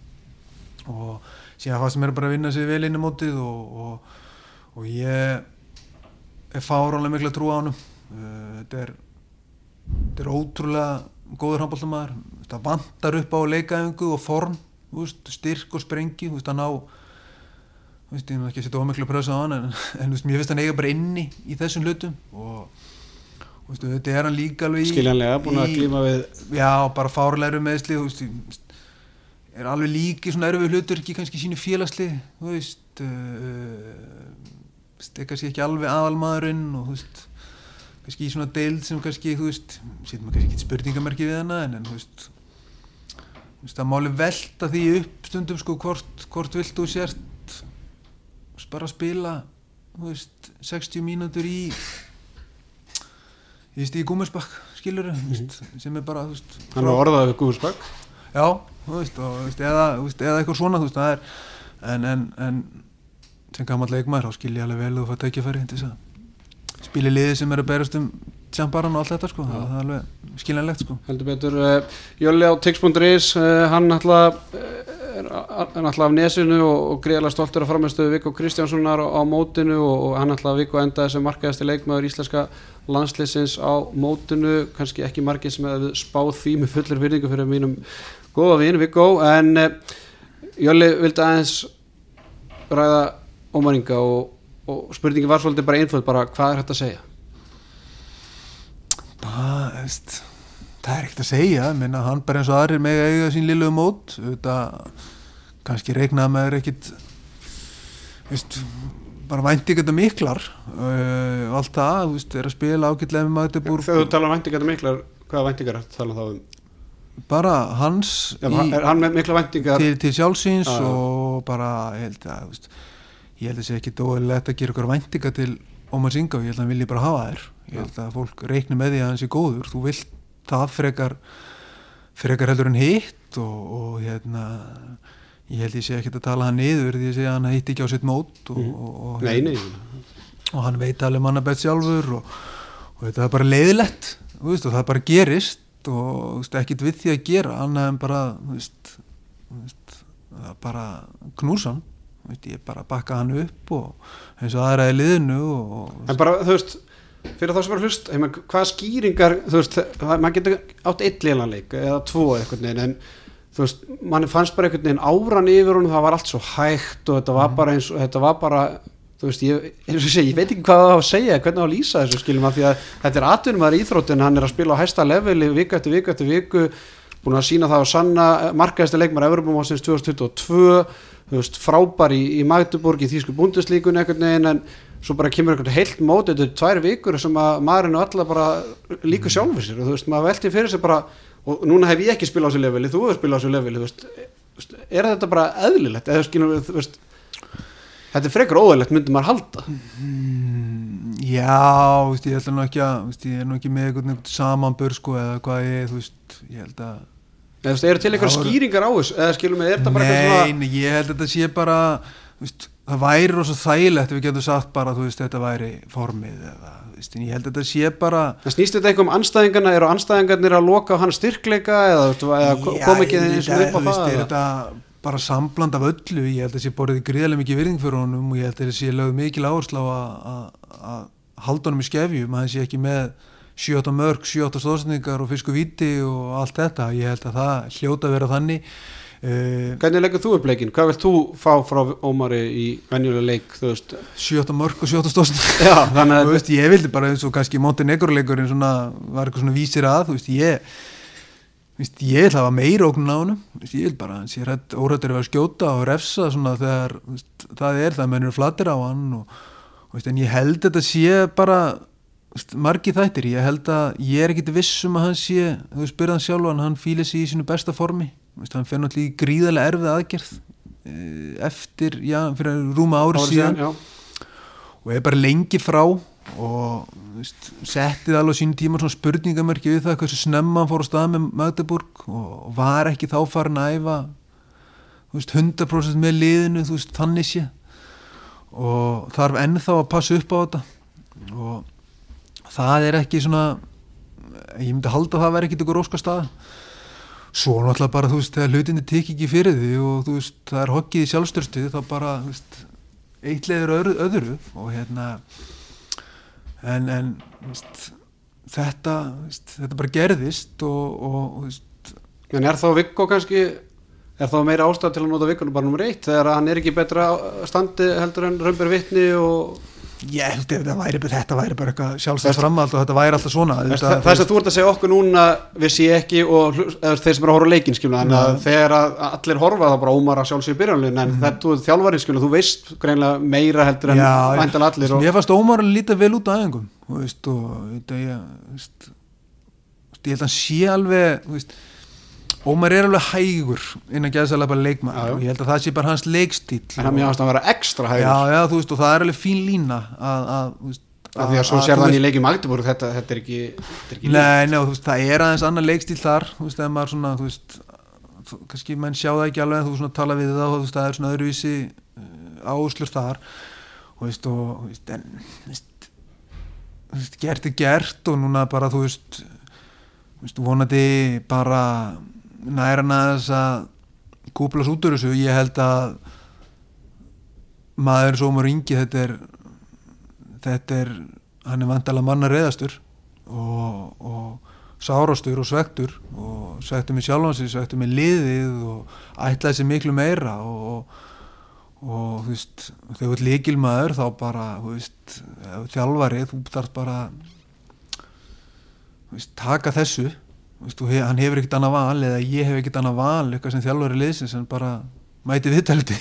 Og síðan það sem er bara að vinna sig vel inn í mótið og, og, og ég er fáránlega miklu að trúa á hann þetta er þetta er ótrúlega góður handbóltamæður það vantar upp á leikaðingu og form veist, styrk og sprengi veist, að ná þú veist, ég nú ekki að setja ómiklu prösa á hann en, en mér finnst hann eiga bara inni í þessum hlutum og þetta er hann líka alveg í skiljanlega, búin að glíma við já, bara fárlegur meðsli ég- er alveg líki svona erfið hlutur ekki kannski sínu félagsli þú veist uh, sér ekki alveg aðalmaðurinn og þú veist kannski í svona deild sem kannski þú veist, setjum maður kannski ekki spurningamerki við hana en, en þú veist þú veist, það máli velta því upp stundum sko hvort, hvort vilt þú sért bara spila þú veist, 60 mínútur í veist, í gúmersbakk skilur sem er bara, þú veist hann var orðað við Guðsbakk Já, þú veist, og, þú veist, eða, eða eitthvað svona, þú veist, það er en, en, en sem gammal leikmaður, þá skil ég alveg vel það tækifæri til þess að spila í liði sem er að berast um tjamparan og allt þetta, sko, það, það er alveg skiljanlegt, sko. heldur betur uh, Jölli á tix.is uh, hann alltaf er, er alltaf af nesinu og, greiðlega stoltur að framistöðu Viggo Kristjánssonar á, á mótinu og, hann alltaf Viggo endaði sem markaðasti leikmaður íslenska landsleisins á mótinu. Kannski ekki margir sem hefði spáð því með fullir virðingu fyrir mínum góða vin Viggo en Jölli vildi aðeins ræða ómaringa og, og spurningi var svolítið bara einföld bara hvað er hægt að segja? Bara, veist, það er ekkert að segja, minna, hann bara eins og aðrir með eiga sín lilu mót, þetta, kannski reiknaði með ekkit, veist, bara vænti ekki þetta miklar uh, allt það, veist, er að spila ágætlega með Magdeburg Þegar þú talar um væntingar miklar, hvaða væntingar það þá um? bara hans Já, í, er hann með mikla vendingar til, til sjálfsins Já, já. og bara held að veist, ég held að sé ekki dóðilegt að gera ykkur væntinga til Ómar Singa og ég held að hann vilji bara hafa þær. Ég held að fólk reikni með því að hann sé góður. Þú vilt það frekar frekar heldur en hitt og, og hérna ég held ég sé ekki að tala hann niður því að ég sé að hann hitt ekki á sitt mót og, Mhm. og, og, Nei, nei, og hann veit alveg manna bett sjálfur og, og þetta er bara leiðilegt veist, og það bara gerist og ekkit við því að gera annað en bara veist, veist, það bara knúsan þú veist, ég bara bakka hann upp og eins og aðra í liðinu og, En bara, þú veist, fyrir þá sem er hlust hvaða skýringar, þú veist það- maður getur átt eitt lélanleik eða tvo einhvern veginn, en þú veist mann fannst bara einhvern veginn áran yfir hún það var allt svo hægt og þetta Mhm. var bara eins og þetta var bara, þú veist, ég, eins og ég segi, ég veit ekki hvað það á að segja, hvernig á að lýsa þessu skilum að því að þetta er atvinnum að íþróttin hann er að spila á hæsta leveli viku eftir viku eftir viku, búin að sína það á sanna markaðista leikmar Evropamásins 2022, þú veist, frábær í, í Magdeburg í Þýsku búndislíkun einhvern veginn en svo bara kemur einhvern heilt mót. Þetta er tvær vikur sem að maðurinn og alla bara líka sjálfur sér og þú veist, maður velti fyrir sér bara og núna hef ég ekki spilað á þessu leveli, þú hefur spilað á þessu leveli þú veist, er þetta bara eðlilegt? Eða þú veist þetta er frekar óðurlegt myndi maður halda. Mm, já, veist, ég að nú ekki að veist, ég er nú ekki með einhvern veginn samanbör sko eða hvað ég, þú veist, ég held að eða þú veist, eru til einhver Það skýringar á þessu? Eða skilur við, er þetta bara eitthvað svona nei, ég held að þetta sé bara þú veist, það væri rosa þægilegt ef við getum sagt bara, þú veist, þetta væri formið eða, þú veist, en ég held að þetta sé bara en snýst þetta eitthvað um anstæðingarna eru anstæðingarnir að loka á hann styrkleika eða, kom ekki það þetta bara sambland af öllu, ég held að sé borðið gríðarlega mikið virðing fyrir honum og ég held að sé lögð mikil áherslu á að- að að halda honum í skefjum, að hann sé ekki með 7-8 mörg, 7-8 stóðsendingar og fisku viti og allt þetta. Ég held að það hljóta að vera þannig. Uh, hvernig leggur þú upp leikinn, hvað vilt þú fá frá Ómari í venjulega leik þú veist, 7-8 mörg og 7-8 stóðsendingar þú að veist, ég vildi bara eins og kannski Montenegro-leikurinn svona, var eitthvað svona vísir að þú veist, ég þú veist, ég vil hafa meira ógnun á veist, ég vil bara, ég er órættur að vera að skjóta og refsa svona þegar þú veist, það er, það mennur flattir á hann og, en ég held þetta sé bara margi þættir, ég held að ég er ekkit viss um að hann sé, þú veist, byrðan sjálf hann fíli sig í sínu besta formi. Hann fer náttúrulega í gríðarlega erfið aðgerð eh, eftir, já, fyrir rúma ári árið síðan. síðan, og er bara lengi frá og veist, settið alveg sín tíma svona spurningamörki við það hversu snemma hann fór á stað með Magdeburg og var ekki þá farin að æfa veist, 100% með liðinu þú veist, þannig sé og þarf ennþá að passa upp á þetta. Og það er ekki svona ég myndi halda að það verði ekkit ykkur óska stað svo náttúrulega bara þú veist þegar hlutinni tek ekki fyrir því og þú veist það er hokkið í sjálfstörstu þá bara veist eitt leiður öðru, öðru og hérna en, en veist, þetta veist, þetta bara gerðist og, og En er þá Viggo kannski er þá meira ástæð til að nota Viggo bara nummer eitt þegar hann er ekki betra standi heldur en raunber vittni og ég held að þetta væri, þetta væri bara eitthvað sjálfstæðs framhald og þetta væri alltaf svona þess þetta, að þú ert að segja okkur núna við sé ekki og þeir sem er að horfa að Já. þegar að allir horfa þá bara ómar að sjálfsögja byrjanlun en þetta þú ert þjálfarið skilja þú veist greinlega meira heldur en væntal allir og, mér fannst Ómar að líta vel út æfingum þú veist, og þetta, ég, ég held að hann sé alveg veist, Ómar er alveg hægur innan gæðsælega bara já. og ég held að það sé bara hans leikstíl en hann mjög ást að vera ekstra hægur já, já, þú veist, og það er alveg fín lína að, að, veist, af því að svo að- sér þann í leikjum Magdeburg þetta, þetta er ekki, þetta er ekki Nei, nei, og veist, það er aðeins annar leikstíl þar þú veist, ef maður svona, þú kannski menn sjá það ekki alveg en þú tala við það og það er svona öðruvísi uh, áslur þar og þú veist, og en gert er gert og núna bara, þú veist þú veist, vonandi bara næra aðeins að kúplast út úr þessu, ég held að maður svo maður yngi þetta er þetta er, hann er vandalega manna reyðastur og, og sárastur og svektur og svektur með sjálfansi, svektur með liðið og ætlaði sér miklu meira og, og þú veist þegar þú ert líkilmaður þá bara þú veist, ef þú ert þjálfari þú þarf bara þú veist, taka þessu he, hann hefur ekkert annað val eða ég hef ekkert annað val eitthvað sem þjálfari liðsins en bara mæti viðtaldi.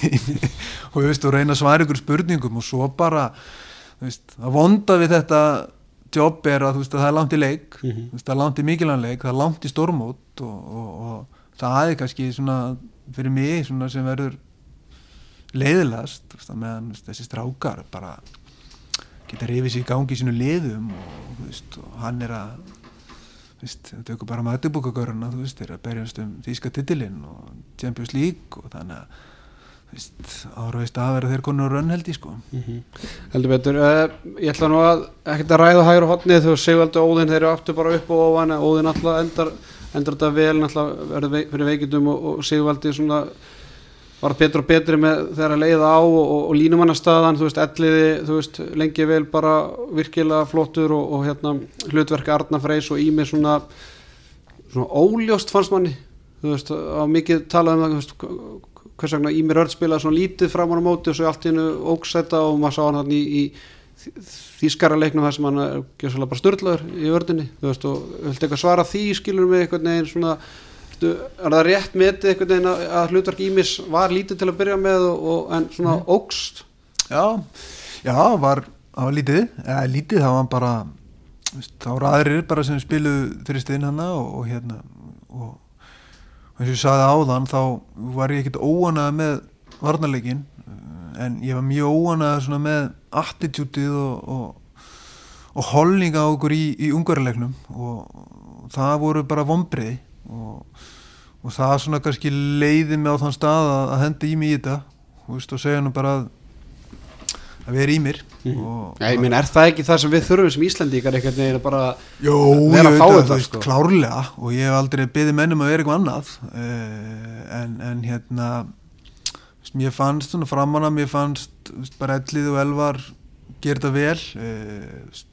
Og og reyna að svara ykkur spurningum og svo bara veist, að vonda við þetta jobb er að, að það er langt í leik. Þú veist, það er langt í mikilvæg það er langt í stórmót og, og, og það er kannski svona fyrir mig svona sem verður að meðan þessi strákar bara geta rifið sér í gangi í sínu liðum og, þú veist, og hann er að þetta er ekki bara matibúkagöruna þú veist, þeir að berjast um þýska titilinn og Champions League og þannig að þú veist, ára veist að vera þeir konur rönn held ég sko. Heldur betur. Uh, ég ætla nú að ekkert að ræða hægur hodnið þú Sigvaldi og Óðinn þeir eru aftur bara upp og ofan Óðinn alltaf endar, endar þetta vel alltaf verður veikindum og, og Sigvaldi svona var betur og betri með þegar að leiða á og, og, og línumannastæðan, þú veist, elliði þú veist, lengi vel bara virkilega flottur og, og hérna hlutverk Arna Freys og Ími svona svona óljóst fannst manni. Þú veist, á mikið talað um það veist, hvers vegna Ími Rörd spilaði svona lítið fram á móti og svo allt í hennu óksæta og maður sá hann hann í, í þýskara leiknum þar sem hann er bara störtlaður í vördinni þú veist, og viltu eitthvað svara því skilur með einhvern veginn svona Veistu, er það rétt metið einhvern veginn að, að hlutverk Ímis var lítið til að byrja með og, og, en svona Mhm. ógst? Já, já, var, það var lítið, eða lítið það var bara, þá var aðrir bara sem spiluðu þristinn hana og, og hérna, og eins og ég sagði áðan, þá var ég ekkert óanað með varnarleikin, en ég var mjög óanað svona með attitútið og, og, og holninga okkur í, í ungarleiknum og það voru bara vombriði og, og það svona kannski leiði mig á þann stað að, að henda í mig í þetta. Veist, og segja nú bara að, að vera í mér. Já, ég minn, er það ekki það sem við þurfum sem Íslandíkar einhvern veginn að bara Jó, vera að fá þetta, veist, sko. klárlega. Og ég hef aldrei beðið mennum að vera eitthvað annað. Uh, en, en hérna mér fannst svona framanna mér fannst bara ellið og elvar þetta vel. Veist,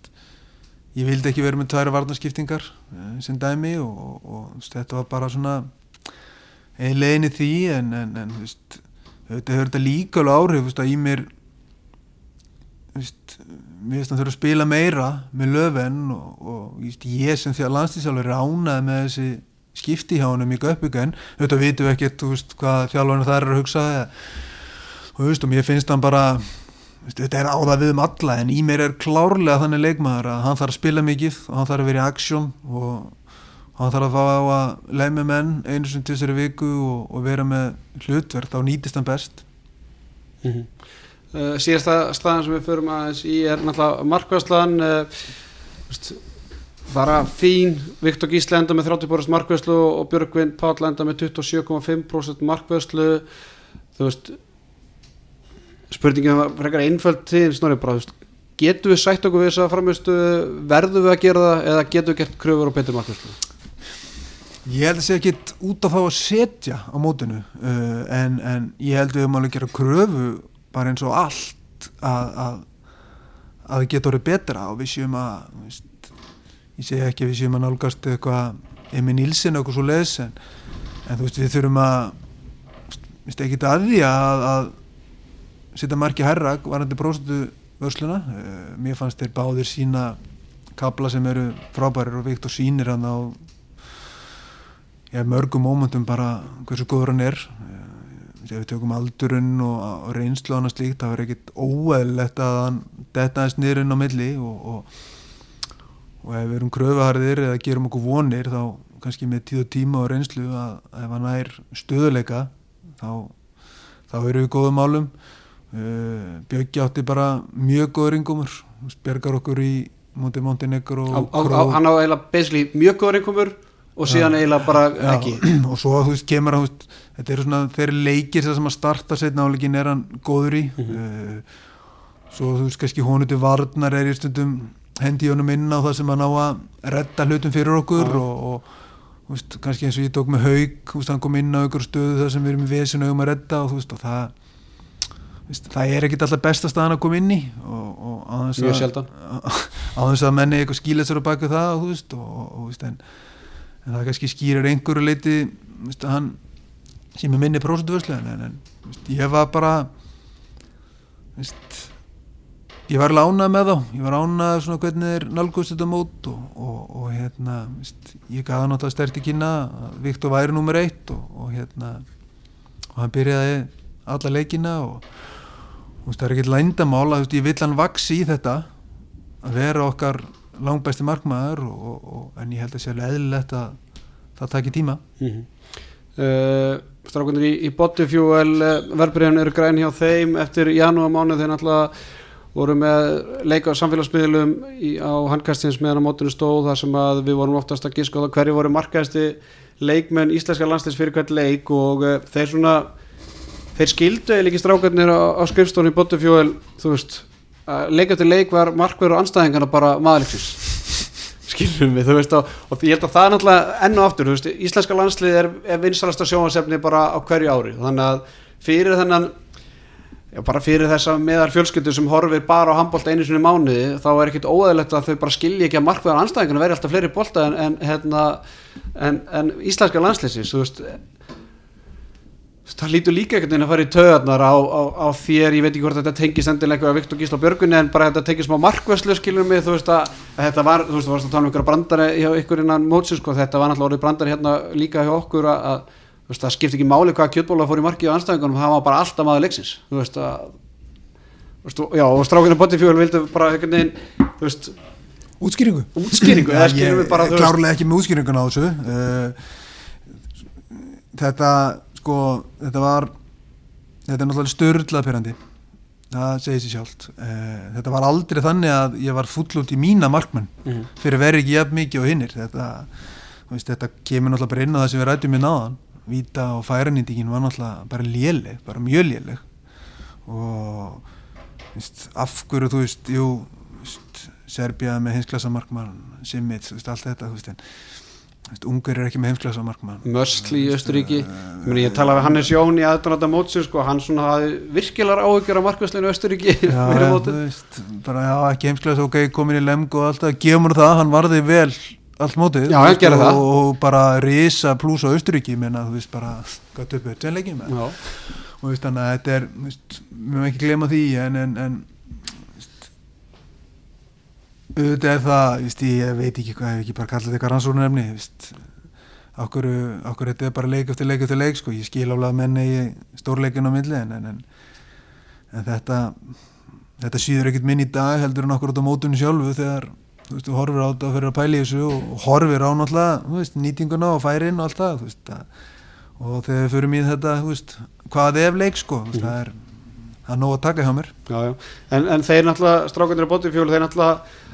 ég vildi ekki vera með tværa varnarskiptingar uh, sem dæmi og, og, og þetta var bara svona ein í því en, en, en veist, þetta hefur þetta líka alveg áhrif veist, að í mér þú veist, mér finnst hann þurfa að spila meira með löfven og, og þú veist, ég sem því að landslýsjálfur ánað með þessi skipti hjá hann í göppugan auðvitað vitum við ekkert þú veist, hvað þjálfarnir þar er að hugsa og og mér finnst hann bara þetta er áða við um alla en í mér er klárlega þannig leikmaður að hann þarf að spila mikið og hann þarf að vera í aksjón og hann þarf að fá að lemja menn einu sem til þessari viku og, og vera með hlutverk þá nýtist hann best. Uh, síðasta staðan sem við förum aðeins í er náttúrulega markværslan uh, veist, bara fín Viktor Gísla enda með 30% markværslu og Björgvin Páll enda með 27,5% markværslu þú veist spurningin var frekar einföld til snorri bara, getum við sætt okkur við þess að framvistu verðum við að gera það eða getum við gert kröfur og betur markværslu Ég held að sé ekki út af þá að setja á mótinu uh, en, en ég held að við að gera kröfu bara eins og allt að, að, að við getum orðið betra og við séum að veist, ég segi ekki að við séum að nálgast eitthvað Emi Nilsen eitthvað svo leðs en, en þú veist við þurfum að veist, ekki að því að, að setja marki herra varandi prósentu vörsluna uh, mér fannst þeir báðir sína kabla sem eru frábærir og Viktor sýnir hann á já, mörgum mómentum bara hversu góður hann er. Eh, ef við tökum aldurinn og, og reynslu og annað slíkt það verður ekkit óeðlegt að hann detta aðeins niður inn á milli og, og, og ef við erum kröfuharðir eða gerum okkur vonir þá kannski með tíð og tíma og reynslu að ef hann er stöðuleika þá, þá eru við góðum málum uh, Bjöggi átti bara mjög góður yngumur bergar okkur í Monti Montenegro á, á, á, hann á eiginlega basically mjög góður einhverjum og síðan eiginlega bara Já, ekki. Og svo þú veist kemur að veist, þetta eru svona þeir leikir sem að starta setna áleikin er hann góður í. Uh, svo þú veist kannski hónu til varnar er í stundum hendi honum inn á það sem hann á að redda hlutum fyrir okkur Já. og, og veist, kannski eins og ég tók með haug hann kom inn á ykkur stöðu þar sem við erum í vesinu um að redda og þú veist, og það það er ekkit alltaf besta staðan að koma inn í og, og á þess að menni eitthvað skýla sér á baku það og og, og, og veist, en en það kannski skýrir einhverju leiti veist, hann sem er minni prósentvörslu en, en veist, ég var bara ég var lánað með þá. Ég var ánað svona hvernig þeir nálgust þetta mót og, og, og hérna ég gaf náttúrulega sterti kynna Viktor væri nummer eitt og, og hérna og hann byrjaði alla leikina og veist, það er ekkert lændamála, ég vill hann vaksi í þetta að vera okkar langbæsti markmaður og, og, en ég held að sé alveg eðlilegt að það taki tíma mm -hmm. uh, Strákundir í, í Bottifjúel uh, verðbríðan eru græn hjá þeim eftir janúamánu þeir náttúrulega voru með leika á samfélagsmiðlum í, á handkastins meðan á mótunum stóð þar sem að við vorum oftast að gíska hverju voru markaðasti leikmenn íslenska landslýs fyrir hvert leik og uh, þeir svona þeir skildu eða ekki strákarnir á, á skrifstónu í Bottifjúel þú veist, leik eftir leik var markverður og anstæðingarna bara maðurleiksins skilum við, þú veist, og, og ég held að það er náttúrulega enn og aftur, veist, íslenska landslið er, er vinsalasta sjónasefni bara á hverju ári. Þannig að fyrir þennan já, bara fyrir þessa meðar fjölskyldu sem horfir bara á handbólta einu sinni mánuði þá er ekkit óæðilegt að þau bara skilji ekki að markverðan anstæðingarna veri alltaf fleiri bólta en, en, hérna, en, en íslenska landsliðsins, þú veist það lítur líka einhvern veginn að fara í töðarnar á, á, á þér, ég veit ekki hvort þetta tengist endilega að Viktor Gísla Björgunni en bara þetta tengist smá markvæslu skilur mig, þú veist að, að þetta var, þú veist, þú varst að tala um ykkur brandari hjá ykkur innan mótsins, sko, þetta var náttúrulega orðið brandari hérna líka hjá okkur að, að þú veist, það skipti ekki máli hvað kjötbóla fór í marki á anstæðingunum, það var bara alltaf maður leiksins, þú veist að þú veist, já, og strákinu Bottifjól vildu bara einhvern veginn, þú veist Útskýringu? Útskýringu, eða skýringu við bara Klárlega ekki með útskýringun á þessu. Uh, Þetta, sko, þetta var þetta er náttúrulega störlað pyrrandi það segir sér sjálft. Uh, þetta var aldrei þannig að ég var full út í mína markmann mm fyrir vera ekki jafn mikið á hinnir þetta, veist, þetta kemur náttúrulega bara inn á það sem við rættum í náðan Víta og færanýtingin var náttúrulega bara léleg, bara mjög léleg. Og veist, af hverju þú veist, jú Serbia með hinsklasa markmann Simic, allt þetta veist, en, ungur er ekki með heimsklasa markmann Mörsli í Östuríki uh, ég talaði við Hannes Jón í aðdunata mótsins sko, hann svona hafi virkilar áhugjur á markvæslinu Östuríki já, veist, bara, já, ekki heimsklasa, ok, komin í lemg og allt það, gefur mér það, hann varði vel allt mótið já, og, og bara risa pluss á Östuríki menna, þú veist, bara gott upp öll en leikið með og veist, þannig að þetta er, við mögum ekki glema því en, en, en auðvitað er það, víst, ég veit ekki hvað, ég hef ekki bara kallað þetta rannsóknarefni okkur, okkur þetta er bara leik eftir leik eftir leik, sko, ég skil álega menni í stórleikinu á milli en, en, en þetta þetta síður ekkert minn í dag heldur en okkur út á mótunni sjálfu þegar þú veist, þú horfir á þetta fyrir að pæli þessu og horfir á náttúrulega, þú veist, nýtinguna og færin og allt það, þú veist, að, og þegar við förum í þetta, þú veist, hvað er leik, sko, þú veist, það er það er nóg að taka hjá mér. Já, já. En, en þeir náttúrulega, strákandir á Bóttifjólu, þeir náttúrulega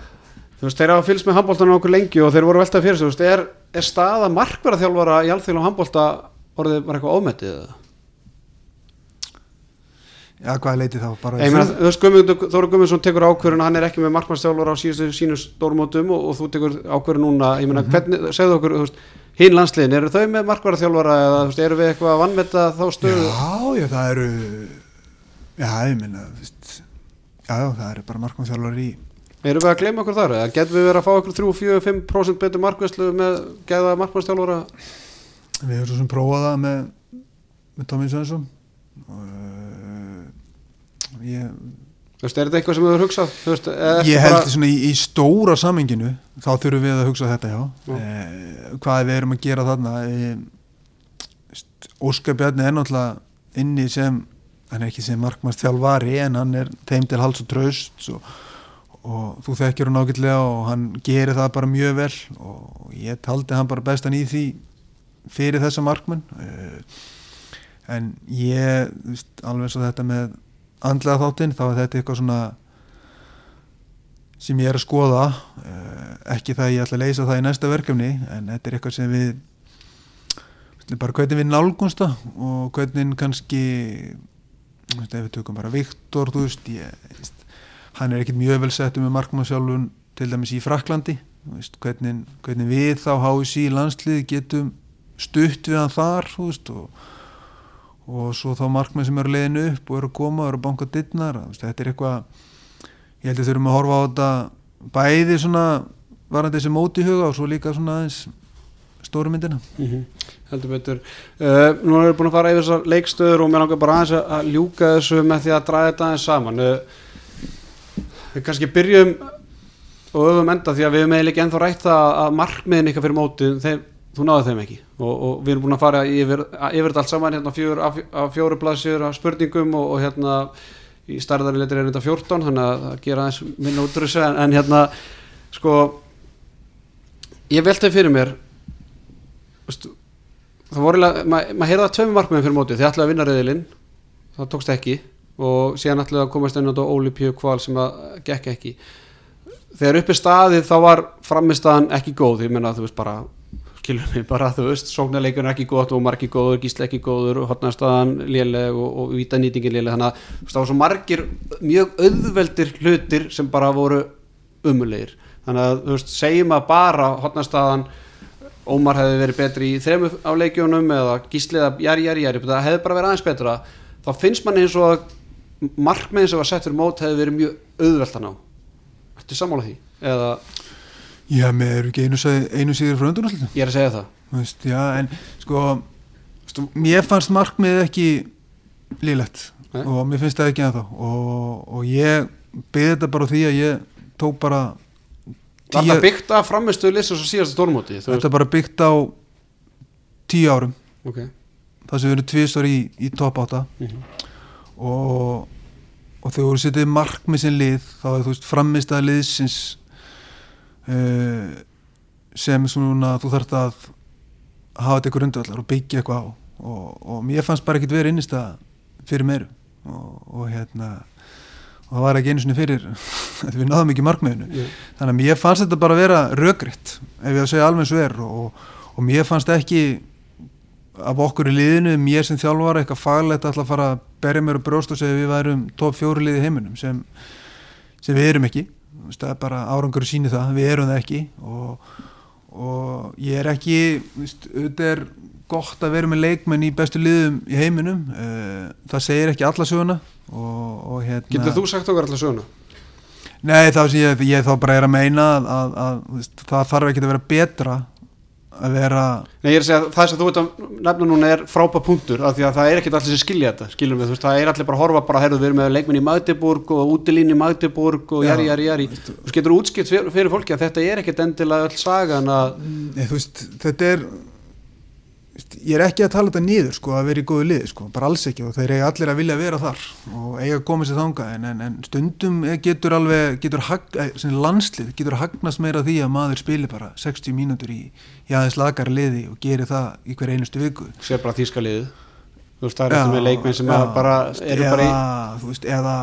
þú veist, þeir hafa fylgst með handbóltanum okkur lengi og þeir voru veltað fyrir veist, er, er staða markverða þjálfara í alþjóðum handbólta orðið bara eitthvað ómettið eða? Já, hvað leiti þá? Þú veist, Þóru Guðmundsson tekur ákverðin hann er ekki með markverðstjálfara á síðustu sínu stórmótum og, og þú tekur ákverðin núna ég meina, mm -hmm. hvernig, segðu okkur, þú veist hinn landsliðin, eru þau með markverða þjálfara eða, veist, eru við eitthvað að vannmetta þá stöðu? Já, já, það eru já, ég þú veist já, það eru bara markverðstjálfara í Erum við að gleyma okkur þar? Getum við verið að fá okkur 3-4-5% betur markværslu með gæða markværsstjálfara? Við höfum svo sem prófað það með, með Tómi Svensson og uh, ég Þú veist, er þetta eitthvað sem við höfum hugsað? Veist, ég held bara... svona í, í stóra saminginu þá þurfum við að hugsa þetta, já. Eh, hvað við erum að gera þarna eh, Óskar Bjarni er náttúrulega inni sem hann er ekki sem markværsstjálfari en hann er þeim til hals og tröst og og þú þekkjur hann ágætlega og hann gerir það bara mjög vel og ég taldi hann bara bestan í því fyrir þessa markmann eh, en ég alveg eins og þetta með andlega þáttinn þá er þetta eitthvað svona sem ég er að skoða. Eh, ekki það ég ætla að leysa það í næsta verkefni en þetta er eitthvað sem við bara hvernig við nálgunsta og hvernig kannski ef við tökum bara Viktor þú veist ég hann er ekkert mjög vel sett um með markmannsjálfun til dæmis í Fraklandi veist, hvernig, hvernig við þá háið sí landslið getum stutt við hann þar veist, og, og svo þá markmann sem eru leiðin upp og eru að koma og eru að banka dittnar þetta er eitthvað ég held að þurfum að horfa á þetta bæði svona varandi þessi móti huga og svo líka svona aðeins stóru myndina. Mm -hmm. heldur betur. Uh, nú erum við búin að fara yfir þessar leikstöður og mér langar bara aðeins að ljúka þessu með því að draga þetta aðeins saman. Uh, við kannski byrjum og öfum enda því að við ekki ennþá rætt að markmiðin eitthvað fyrir móti þeim, þú náðu þeim ekki. Og, og við erum búin að fara yfir, yfir þetta allt saman hérna fjör, af fjóru blaðsjur af spurningum og, og hérna í starðari letur er þetta 14 þannig að það gera aðeins minna útrúsa en, en hérna sko ég veltaði fyrir mér veistu, það voru eiginlega- ma- maður heyrði það tveimur markmiðum fyrir mótið þið ætlaði að vinna reyðilinn, það tókst ekki og síðan ætlaði að komast inn á Olípíu kval sem að gekk ekki. Þegar uppi staðið þá var framistaðan ekki góð, ég menna þú veist bara skilur mig bara, þú veist, sóknarleikur er ekki gott og margi góður, gísli ekki góður hotnastaðan léleg og, og vítanýtingin léleg þannig að það var svo margir mjög auðveldir hlutir sem bara voru umulegir þannig að þú veist, segjum að bara hotnastaðan Ómar hefði verið betri í þremu á leikjónum eða gísliða jæri, jæri, jæri, það hefði bara verið aðeins betra þá finnst manni eins og markmiðin sem var sett fyrir mót hefði verið mjög auðvelt að ná Ertu sammála því? Eða Já, með eru ekki einu, einu síður frá undurnúslitum ég er að segja það veist, já, en sko stu, mér fannst markmið ekki lílegt Nei. og mér finnst það ekki að þá og, og ég beði þetta bara því að ég tók bara Var tíu, það byggt af framistuðu list og svo síðast stórmóti? Þetta er bara byggt á tíu árum Ok það sem við erum tvisvar í, í top 8 Mhm. Og, og þegar þú setið markmið sem lið þá er þú veist framist að liðsins uh, sem svona þú þarft að hafa þetta ykkur undvallar og byggja eitthvað á. Og, og mér fannst bara ekkit verið innist að fyrir meiru. Og, og hérna og það var ekki einu sinni fyrir að við náðum ekki markmiðinu. Já. þannig að mér fannst þetta bara að vera rökritt ef ég að segja alveg svo er. Og, og mér fannst ekki af okkur í liðinu, mér sem þjálfara eitthvað faglegt að fara að berja mér og brjóst og segja við værum top fjóri liði heiminum sem, sem við erum ekki. Það er bara árangur að síni það við erum það ekki. Og, og ég er ekki auðvitað er gott að vera með leikmenn í bestu liðum í heiminum. Eh, það segir ekki alla söguna og, og hérna Getur þú sagt okkur alltaf söguna? Nei, þá sem ég, ég þá bara er að meina að, að, að það þarf ekki að vera betra að vera Nei, ég er að segja að það sem þú veit að nefna núna er frápa punktur af því að það er ekkert allir sem skilja þetta skilum við, þú veist, það er allir bara að horfa bara heyrðu, við erum með leikminn í Magdeburg og útilín í Magdeburg og Já. jari, jari, jari þú getur útskipt fyrir, fólki að þetta er ekkert endilega öll sagan að Nei, veist, þetta er ég er ekki að tala þetta niður sko, að vera í góðu liði, sko, bara alls ekki og þeir eiga allir að vilja vera þar og eiga að koma sér þanga en, en, en stundum getur alveg, getur hag, eh, landslið, getur hagnast meira því að maður spili bara 60 mínútur í, aðeins lagar liði og geri það í hver einustu viku. Sér bara þýska liðið. Þú veist, það er eftir með leikmenn sem já, að bara eru bara í þú veist, eða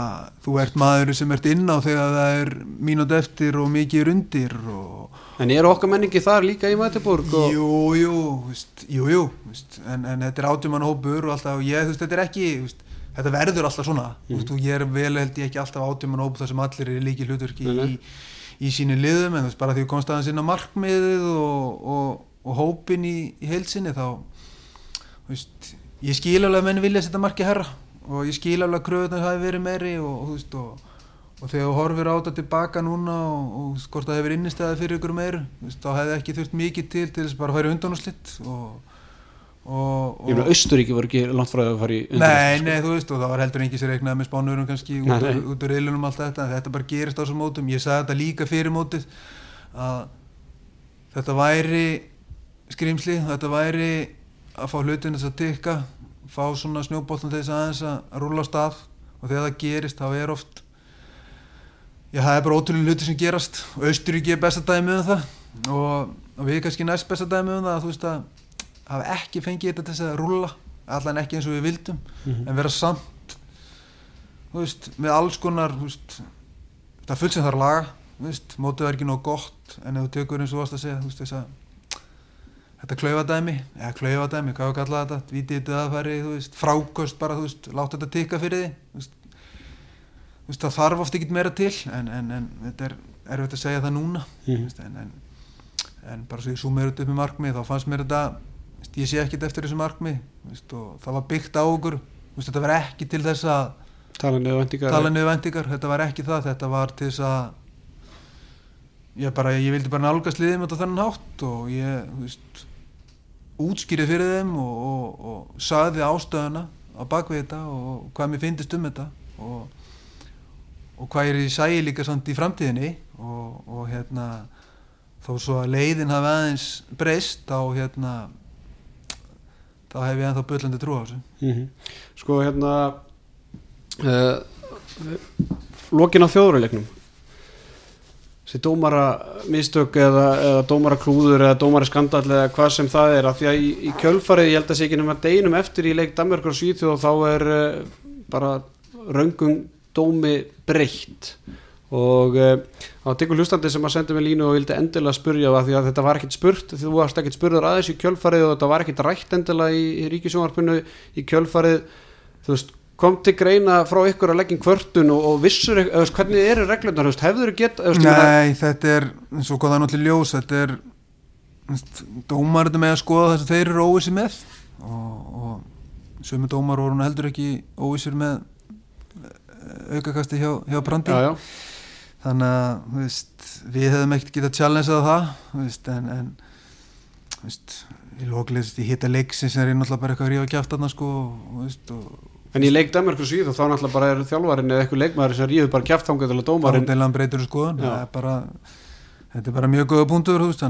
þú ert maður sem ert inn á þegar það er mínút eftir og mikið er undir og en eru okkar menningi þar líka í Magdeburg og... Jú, jú, veist, jú, jú veist, en, en þetta er átjumann hópur og alltaf, ég, þú veist, þetta er ekki veist, þetta verður alltaf svona mm. veist, og ég er vel held ég ekki alltaf átjumann hópur þar sem allir er líki hlutverki nei. í, í sínu liðum, en þú veist, bara því þú komst aðeins inn á markmiðið og, og, og hópin í, í heilsinni þá þú veist, ég skil alveg að menn vilja setja marki herra og ég skil alveg að kröðunar hafi verið meiri og, og þú veist, og og þegar þú horfir á þetta tilbaka núna og, og veist, hvort það hefur innistæði fyrir ykkur meiru þú veist, þá hefði ekki þurft mikið til til þess bara að fara í undan og slitt og, og, ég meina Austuríki voru ekki langt frá því að fara í nei, undanúrslit, sko. nei, þú veist og það var heldur engin sér reiknað með spánurum kannski út, Nei, úr- nei. út úr reilunum allt þetta þetta bara gerist á þessum mótum, ég sagði þetta líka fyrir mótið að þetta væri skrimsli, þetta væri að fá hlutin þess að tikka fá svona snjóboltan þess aðeins að rúla stað og þegar það gerist þá er oft Já, það er bara ótrúlega hluti sem gerast. Og Austuríki er besta dæmi um það. Og, og við kannski næst besta dæmi um það að þú veist að hafa ekki fengið þetta til þess að rúlla. Allan ekki eins og við vildum. Mhm. en vera samt þú veist, með alls konar veist, það er fullt sem þarf að laga. Veist, mótið er ekki nóg gott. En ef þú tekur eins og varst að segja veist, þess að þetta klaufadæmi eða klaufadæmi, hvað er að kalla þetta? Vítið þetta að færi, þú veist, frákost bara, láta þetta tikka fyrir því veist, það þarf oft ekki meira til en, en, en þetta er erfitt að segja það núna. Þú veist, en, en, en bara svo ég þetta upp með markmið þá fannst mér þetta veist, ég sé ekkit eftir þessu markmið þú veist, og það var byggt á okkur. Þetta var ekki til þess að tala niður vendingar tala niður vendingar, þetta var ekki það þetta var til þess að ég bara, ég vildi bara nálgast liðum þetta þennan hátt og ég útskýrið fyrir þeim og, og, og saði ástöðuna á bakvið þetta og hvað mér finnist um þetta og, og hvað ég sæði líka samt í framtíðinni? Og, og hérna þó svo að leiðin hafi aðeins breyst þá hérna þá hef ég ennþá bullandi trú á þessu. Mhm. sko hérna uh, lokin á þjóðurleiknum þessi dómara mistök eða, eða dómara klúður eða dómara skandall eða hvað sem það er af því að í, í kjölfarið ég held að sé ekki nema deginum eftir í leik Danmörkur og Svíþjóð og þá er uh, bara raungum dómi breytt. Og uh, á tekur hlustandi sem að senda mig línu og vildi endilega spurja því að þetta var ekkit spurt þú varst ekkit spurður aðeins í kjölfarið og þetta var ekkit rætt endilega í, í ríkisjónarpinu í kjölfarið. Þú veist kom til greina frá ykkur að leggja kvörtun og, og vissur, eða, hvernig eru reglurnar, veist, hefur þú gett Nei, þetta er, eins og hvað það er náttúrulega ljós þetta er dómar þetta með að skoða þess að þeir eru óvissi með. Og, og sömu dómar voru heldur ekki óvissir með eh, aukakasti hjá, hjá Brandi. Já, já. þannig að veist, við hefðum ekkert getað challengeað það veist, en, en veist, ég lóklega í hitta leiksins er ég náttúrulega bara eitthvað að rífa kjátt aðna sko, og, og En í leik Danmarkur Svíð og þá náttúrulega bara er þjálfarin eða eitthvað leikmaður sem ríður bara kjæft þangað til að dómarinn Dómarinn breytur skoðan, er bara þetta er bara mjög góða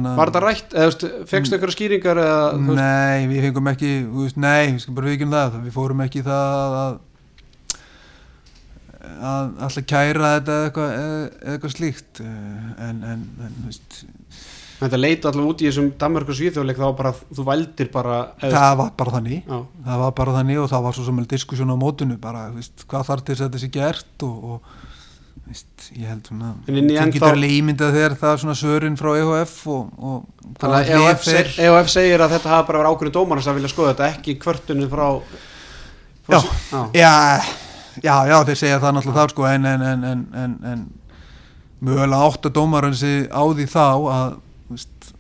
að- Var þetta rætt, fegstu ykkur skýringar eða, Nei, við fengum ekki veist, nei, við við fórum ekki í það að að alltaf kæra þetta eða eitthvað, eða eitthvað slíkt eh, en, en, en veist, þetta leit allavega út í þessum Danmarkur Svíð þá var bara, þú vældir bara eða, það var bara þannig. Já, það var bara þannig og það var svo sem diskusjón á mótunu bara, veist, hvað þarf til þess að þetta sé gert og, og veist, ég held svona En þú enda- getur alveg ímyndað þér það er svona svörin frá EHF og, og Þannig að EOF segir, EOF segir að þetta hafa bara verið ákveðin dómarins að vilja skoða þetta ekki kvörtunum frá, frá Já. já. Já, já, þeir segja það náttúrulega þá sko en, en, en, en, en, en mögulega átta dómaransi á því þá að þú veist,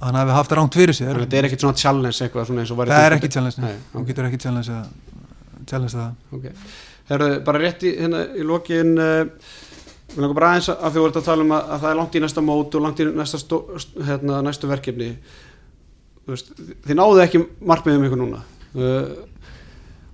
hann hafi haft ránt fyrir sér. Þetta er ekkit svona challenge eitthvað svona það er tilfelli- ekki challenge, Nei, þú ok. getur ekki challenge challenge það Ok, Herru, bara rétt í, hérna, í lokin uh, við langar bara aðeins að því voru að tala um að, að það er langt í næsta mót og langt í næsta stó, st- hérna, næstu verkefni. Þú veist, þið náðu ekki markmiðum ykkur núna. Uh,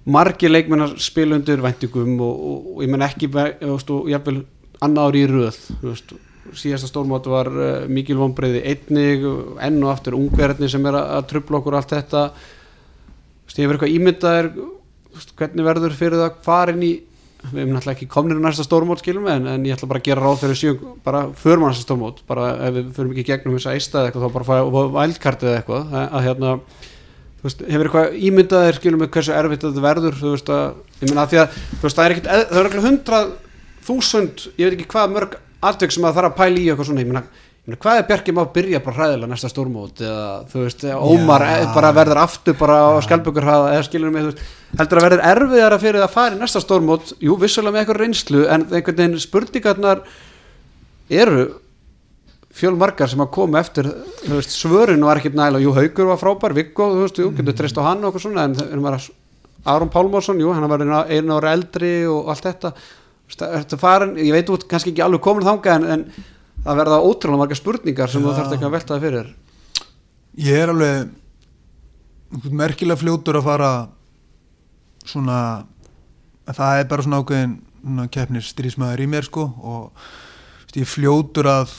margir leikmennar spilundur væntingum og, og, og ég menn ekki veist, og jafnvel annað ári í röð veist, síðasta stórmót var uh, mikil vonbreiði einnig enn og aftur ungverðni sem er að, að trubla okkur allt þetta. Veist, ég verður eitthvað veist, hvernig verður fyrir það farin í við erum náttúrulega ekki komnir á næsta stórmót skilum en, en ég ætla bara að gera ráð fyrir sjö bara förum á næsta stórmót, bara ef við ekki í gegnum þess að eista eða eitthvað, þá bara fæða vældkartið eða eitthvað, að, að hérna veist, hefur eitthvað ímyndaðir skilum við hversu erfitt þetta verður, þú veist að ég meina að því að, þú veist, það er eð- það er ekki hundrað þúsund, ég veit ekki hvað mörg atvik sem að þarf að pæla í eitthvað svona, ég meina hvað er Bjarki má byrja bara hræðilega næsta stórmót eða þú veist, Ómar ja. bara verður aftur bara á skjálpökur eða skilur mig, þú veist, heldur að verður erfiðara fyrir að fara í næsta stórmót, jú, vissulega með eitthvað reynslu, en einhvern veginn spurningarnar eru fjölmargar sem að koma eftir þú veist, svörin var ekkit nægilega, jú, Haugur var frábær, Viggo, þú veist, jú, getur treyst á hann og okkur svona, en það bara Aron Pálmarsson, jú, hann var einu ára eldri og allt þetta Þú ertu farin, ég veit út kannski ekki alveg komin þangað en, en það verða ótrúlega margar spurningar sem þú Já. þarft ekki að velta það fyrir ég er alveg merkilega fljótur að fara svona að það er bara svona ákveðin keppnir strísmaður í mér sko og þú ég fljótur að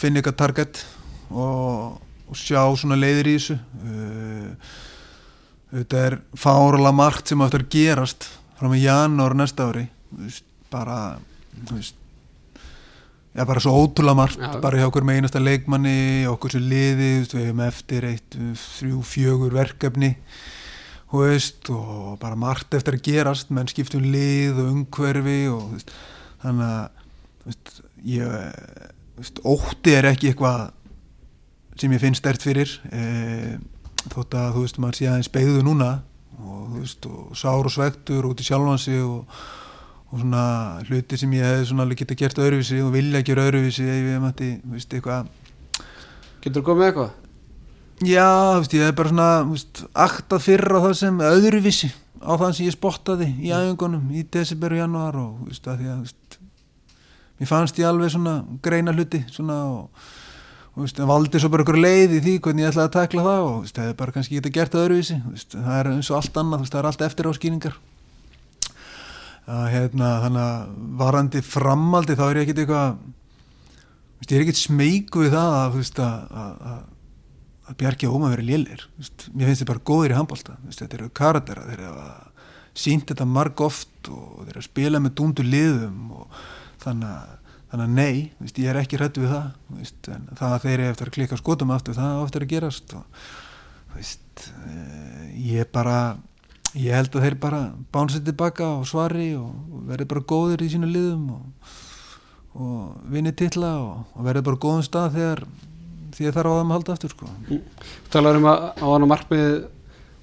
finna eitthvað target og, og sjá svona leiðir í þessu uh, þetta er fárala margt sem áttur að gerast frá með janúar næsta ári veist, bara veist Já, bara svo ótrúlega margt, Já. bara hjá okkur með einasta leikmanni, okkur sem liði, veist, við hefum eftir eitt, þrjú, fjögur verkefni, veist, og bara margt eftir að gerast, menn skiptum lið og umhverfi og, veist, þannig að, veist, ég, ótti er ekki eitthvað sem ég finn stert fyrir, e, þótt að, þú veist, maður sé aðeins beigðu núna og, þú veist, og sár og svektur út í sjálfansi og og svona hluti sem ég hefði svona alveg geta gert öðruvísi og vilja gera öðruvísi ef ég mætti, þú veist, eitthvað Getur þú komið eitthvað? já, þú veist, ég hef bara svona þú veist, aktað fyrir á það sem öðruvísi á það sem ég spottaði í æfingunum í desember og januar og þú veist, að því að þú veist, mér fannst ég alveg svona greina hluti svona og og, veist, valdi svo bara ykkur leið í því hvernig ég ætlaði að tekla það og veist, hefði bara kannski geta gert það öðruvísi veist, það er eins og allt annað, veist, það er allt eftir áskýringar að hérna þannig að varandi framaldi þá er ég ekkit eitthvað ég er ekkit smeyku við það að, að, að, að Bjarki og Óma verið lélir mér finnst þið bara góðir í handbólta þetta eru karatera, þeir eru að sínt þetta marg oft og þeir eru að spila með dúndu liðum og þannig að þannig að nei, þú veist, ég er ekki hrættu við það þú veist, það að þeir eru eftir að klikka skotum aftur, það á eftir að gerast og þú veist, eh, ég bara ég held að þeir bara bánsið tilbaka og svari og, og verði bara góðir í sínu liðum og, og vinni titla og, og verði bara góðum stað þegar því að það er á þeim að halda aftur sko. Talar um að á hann markmið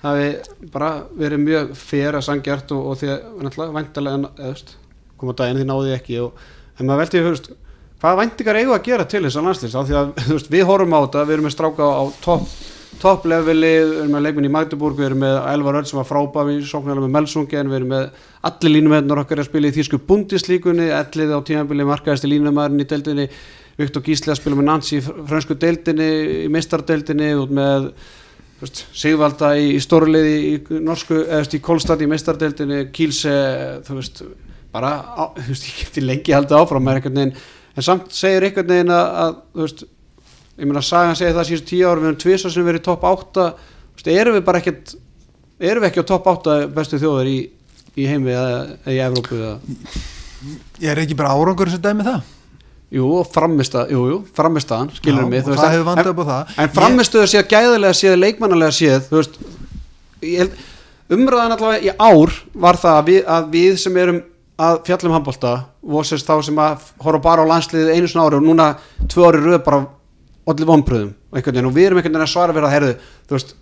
hafi bara verið mjög fyrir að sangjart og, og því að veist, koma daginn því náði ekki og en maður veldi fyrir hvað væntingar eigu að gera til þess að landslýst á því að veist, við horfum á þetta, við erum með stráka á topp top við erum með leikminn í Magdeburg, við erum með Elvar Öll sem var frábæð við sóknarlega með Melsungen, við erum með allir línumennur okkar að spila í Þísku bundislíkunni, ellið á tímabili markaðist í línumæðurinn í deildinni, Viktor Gísli að spila með Nancy í fransku deildinni í mistardeildinni, út með veist, Sigvalda í, í stórliði í norsku, eða í Kolstad í mistardeildinni, Kílse þú veist, bara á, þú veist, ég geti lengi haldið áfram með einhvern veginn en samt segir einhvern veginn að, að þú veist ég meina Sagan segir það síðust tíu ára við höfum tvisa sem verið í topp 8 veist, erum við bara ekkert erum við ekki á topp 8 bestu þjóðar í, í heimi eða, eða í Evrópu eða. Ég er ekki bara árangur sem dæmi það Jú, framistað, jú, jú, framistaðan skilur Já, mig, og það hefur vandað upp á það. en, en framistuðu séð gæðilega séð leikmannalega séð, þú veist ég held, umræðan allavega í ár var það að við, að við sem erum að fjallum handbólta, vosist þá sem að horfa bara á landsliðið einu svona ári og núna tvö ári röð bara allir vonbröðum og við erum einhvern veginn að svara fyrir að herðu, þú veist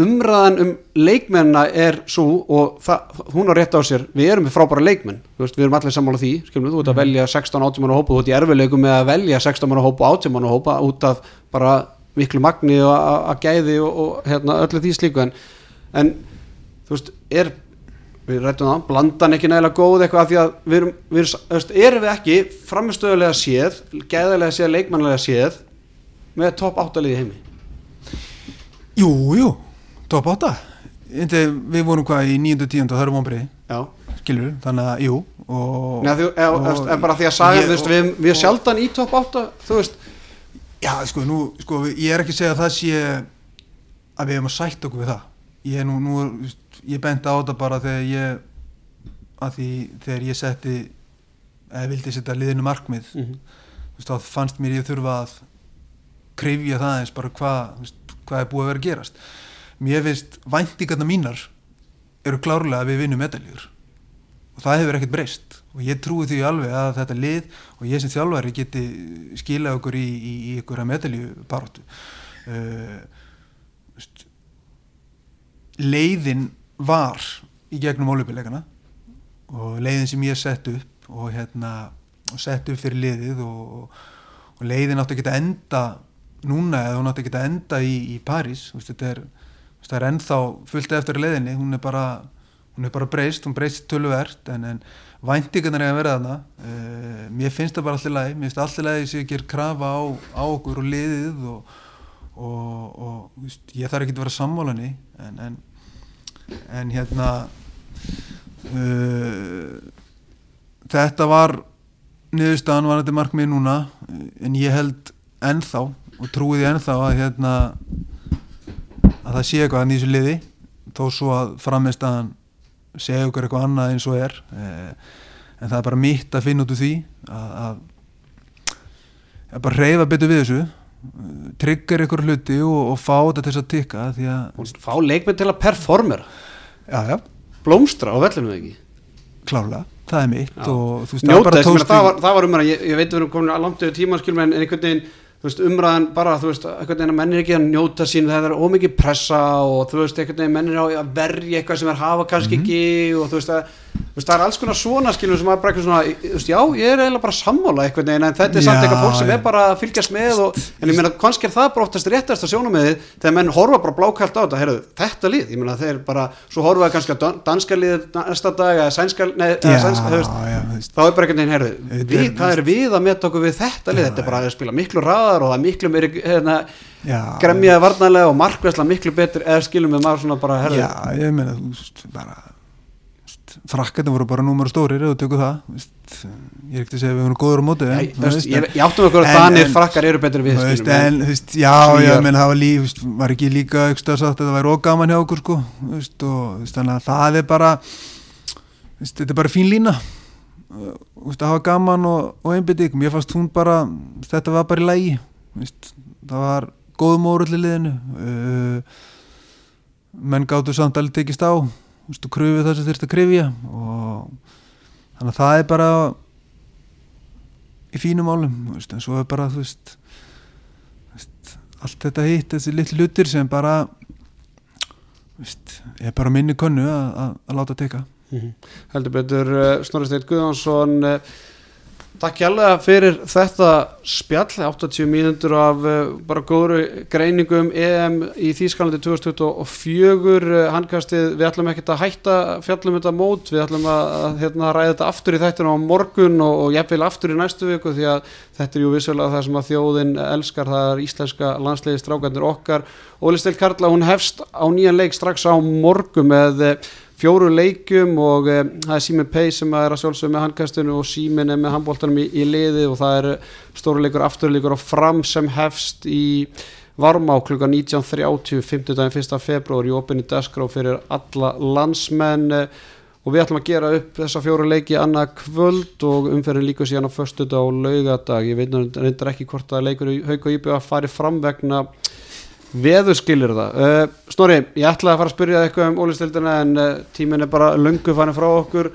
umræðan um leikmennina er svo og það, hún á rétt á sér. Við erum frábæra leikmenn, veist, við erum allir sammála því skilum þú ert að velja 16-18 manna hópa þú ert í erfileikum með að velja 16 manna hópa og 18 manna hópa út af bara miklu magni og að gæði og, og hérna, öllu því slíku. En, en þú veist, er við rættum það, blandan ekki nægilega góð eitthvað af því að við erum, við erum, erum við ekki framistöðulega séð, gæðilega séð leikmannlega séð með topp áttaliði heimi? Jú, jú, top 8 Indi, Við vorum hvað í 9. og 10. það eru vonbreiði, Já, skilur þannig að jú og, Nei, þú, eða, og- en bara því að saga, ég- veist, við, við og- sjaldan í topp átta, þú veist. Já, sko, nú, sko, ég er ekki að segja að það sé að við hefum að sætta okkur við það. Ég er nú, nú þú veist, ég benti á þetta bara þegar ég að því þegar ég setti eða vildi setja liðinu markmið mm -hmm. veist, þá fannst mér ég þurfa að krifja það eins bara hvað hvað er búið að vera að gerast. Mér finnst væntingarna mínar eru klárlega að við vinnum medaljur og það hefur ekkert breyst. Og ég trúi því alveg að þetta lið og ég sem þjálfari geti skilað okkur í, í, í ykkur að medalju baróttu uh, veist, leiðin var í gegnum ólupilegana og leiðin sem ég sett upp og hérna og sett upp fyrir liðið og, og leiðin átti að enda núna eða hún átti að enda í, í París. Veist, þetta er, veist, það er ennþá fullt eftir leiðinni, hún er bara hún er bara breyst, hún breyst töluvert en, en væntingarnar er að vera þarna. Uh, mér finnst það bara allir læg mér finnst allir læg sem ég ger krafa á, á okkur og liðið og, og, veist, ég þarf ekki að vera sammálanni en, en, en hérna uh, þetta var niðurstaðan var þetta markmið núna en ég held ennþá og trúi því ennþá að hérna að það sé eitthvað að nýsu liði þó svo að frammeðstaðan segja okkur eitthvað annað eins og er. Eh, en það er bara mitt að finna út úr því að, að, að bara reyfa betur við þessu tryggar ykkur hluti og, og fá þetta til þess að tikka því að, fá leikmenn til að performera. Já já, blómstra á vellinu ekki? Klálega það er mitt og veist, það njóta tókst það var, það var umræðan, ég, ég veit við erum komin að langt yfir tíma en einhvern veginn þú veist, umræðan bara, þú veist, einhvern veginn að menn er ekki að njóta sín, það er ómikið pressa og þú veist, einhvern veginn menn er að verja eitthvað sem er hafa kannski Mhm. ekki og þú veist, að, þú veist, það er alls konar svona skilum sem að bara eitthvað svona, þú veist, já, ég er eiginlega bara sammála einhvern veginn, en þetta er samt Já, eitthvað fólk sem já. er bara að fylgjast með og, en ég meina, kannski er það bara oftast réttast að sjóna með þið þegar menn horfa bara blákalt á þetta, heyrðu, þetta lið, ég meina, þeir bara, svo horfa það kannski að danska lið næsta dag, eða sænska, nei, eða já, sænska, þú veist, já, veist, þá er bara einhvern veginn, Þetta við, hvað er við að meta okkur við þetta lið, þetta er bara að spila miklu raðar og það er miklu meiri hérna, gremjaði varnarlega og markvæsla miklu betur eða skilum við maður svona bara, herðu já, ég meina þú veist, bara frakkarnir voru bara númur stórir og tökur það veist, ég er ekkert að segja að við vorum góður á móti ég, ég, ég áttum okkur að en- frakkar eru betur við veist, en, veist, já, já, menn það var líf, var ekki líka ekstra sagt að það væri ógaman hjá okkur, sko, og, þannig að það er bara, þetta er bara fín lína að hafa gaman og, og einbytting mér fannst hún bara, þetta var bara í lægi það var góðum órull í liðinu. Uh, menn gáttu samt alveg tekist á. Og kröfið það sem þurfti að krifja. Og þannig að það er bara í fínum álum en svo er bara þú veist, allt þetta hitt, þessi litli hlutir sem bara veist, er bara minni konnu að, að láta teka Mm -hmm. heldur betur uh, Snorri Steinn Guðjónsson uh, takk hjálpa fyrir þetta spjall. 80 mínundur af uh, bara góðru greiningum EM í Þýskalandi 2024 handkastið, við ætlum ekkert að hætta fjallum þetta mót, við ætlum að, hérna, ræða þetta aftur í þættinu á morgun og, og jafnvel aftur í næstu viku því að þetta er jú vissulega það sem að þjóðin elskar, það er íslenska landsleiði strákandur okkar, Óli Steinn Karla hún hefst á nýjan leik strax á morgun með fjóru leikum og e, það er Símin Pei sem er að sjálfsögja með handkastunum og Símin er með handbóltanum í, í liði og það er stóruleikur, afturleikur og fram sem hefst í Varmá klukka 19.30 50 daginn 1. februar í opinni Dasgrau fyrir alla landsmenn og við ætlum að gera upp þessa fjóru leiki annað kvöld og umferðin líka síðan á förstu dag og laugadag ég veit reyndar ekki hvort að leikur Hauk og Íbjöða fari fram vegna veður skilir það uh, Snorri, ég ætlaði að fara að spyrja eitthvað um ólistildina en uh, tímin er bara lungu fannig frá okkur.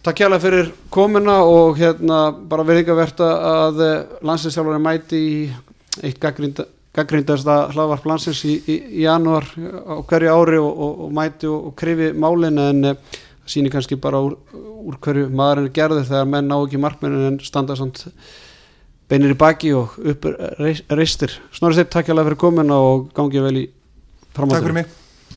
Takk hjálpa fyrir komuna og hérna bara verið að uh, landsinsjálfurinn mæti í eitt gaggrindasta hlaðvarp landsins í, í, í janúar á hverju ári og, og, og mæti og, og krifi málin en það sýnir kannski bara úr, úr hverju maðurinn er gerður þegar menn ná ekki markmennin en standa samt beinir í baki og upp reistir. Snorri Steinn, takk hjá það fyrir komin og gangið vel í framáttur Takk fyrir mig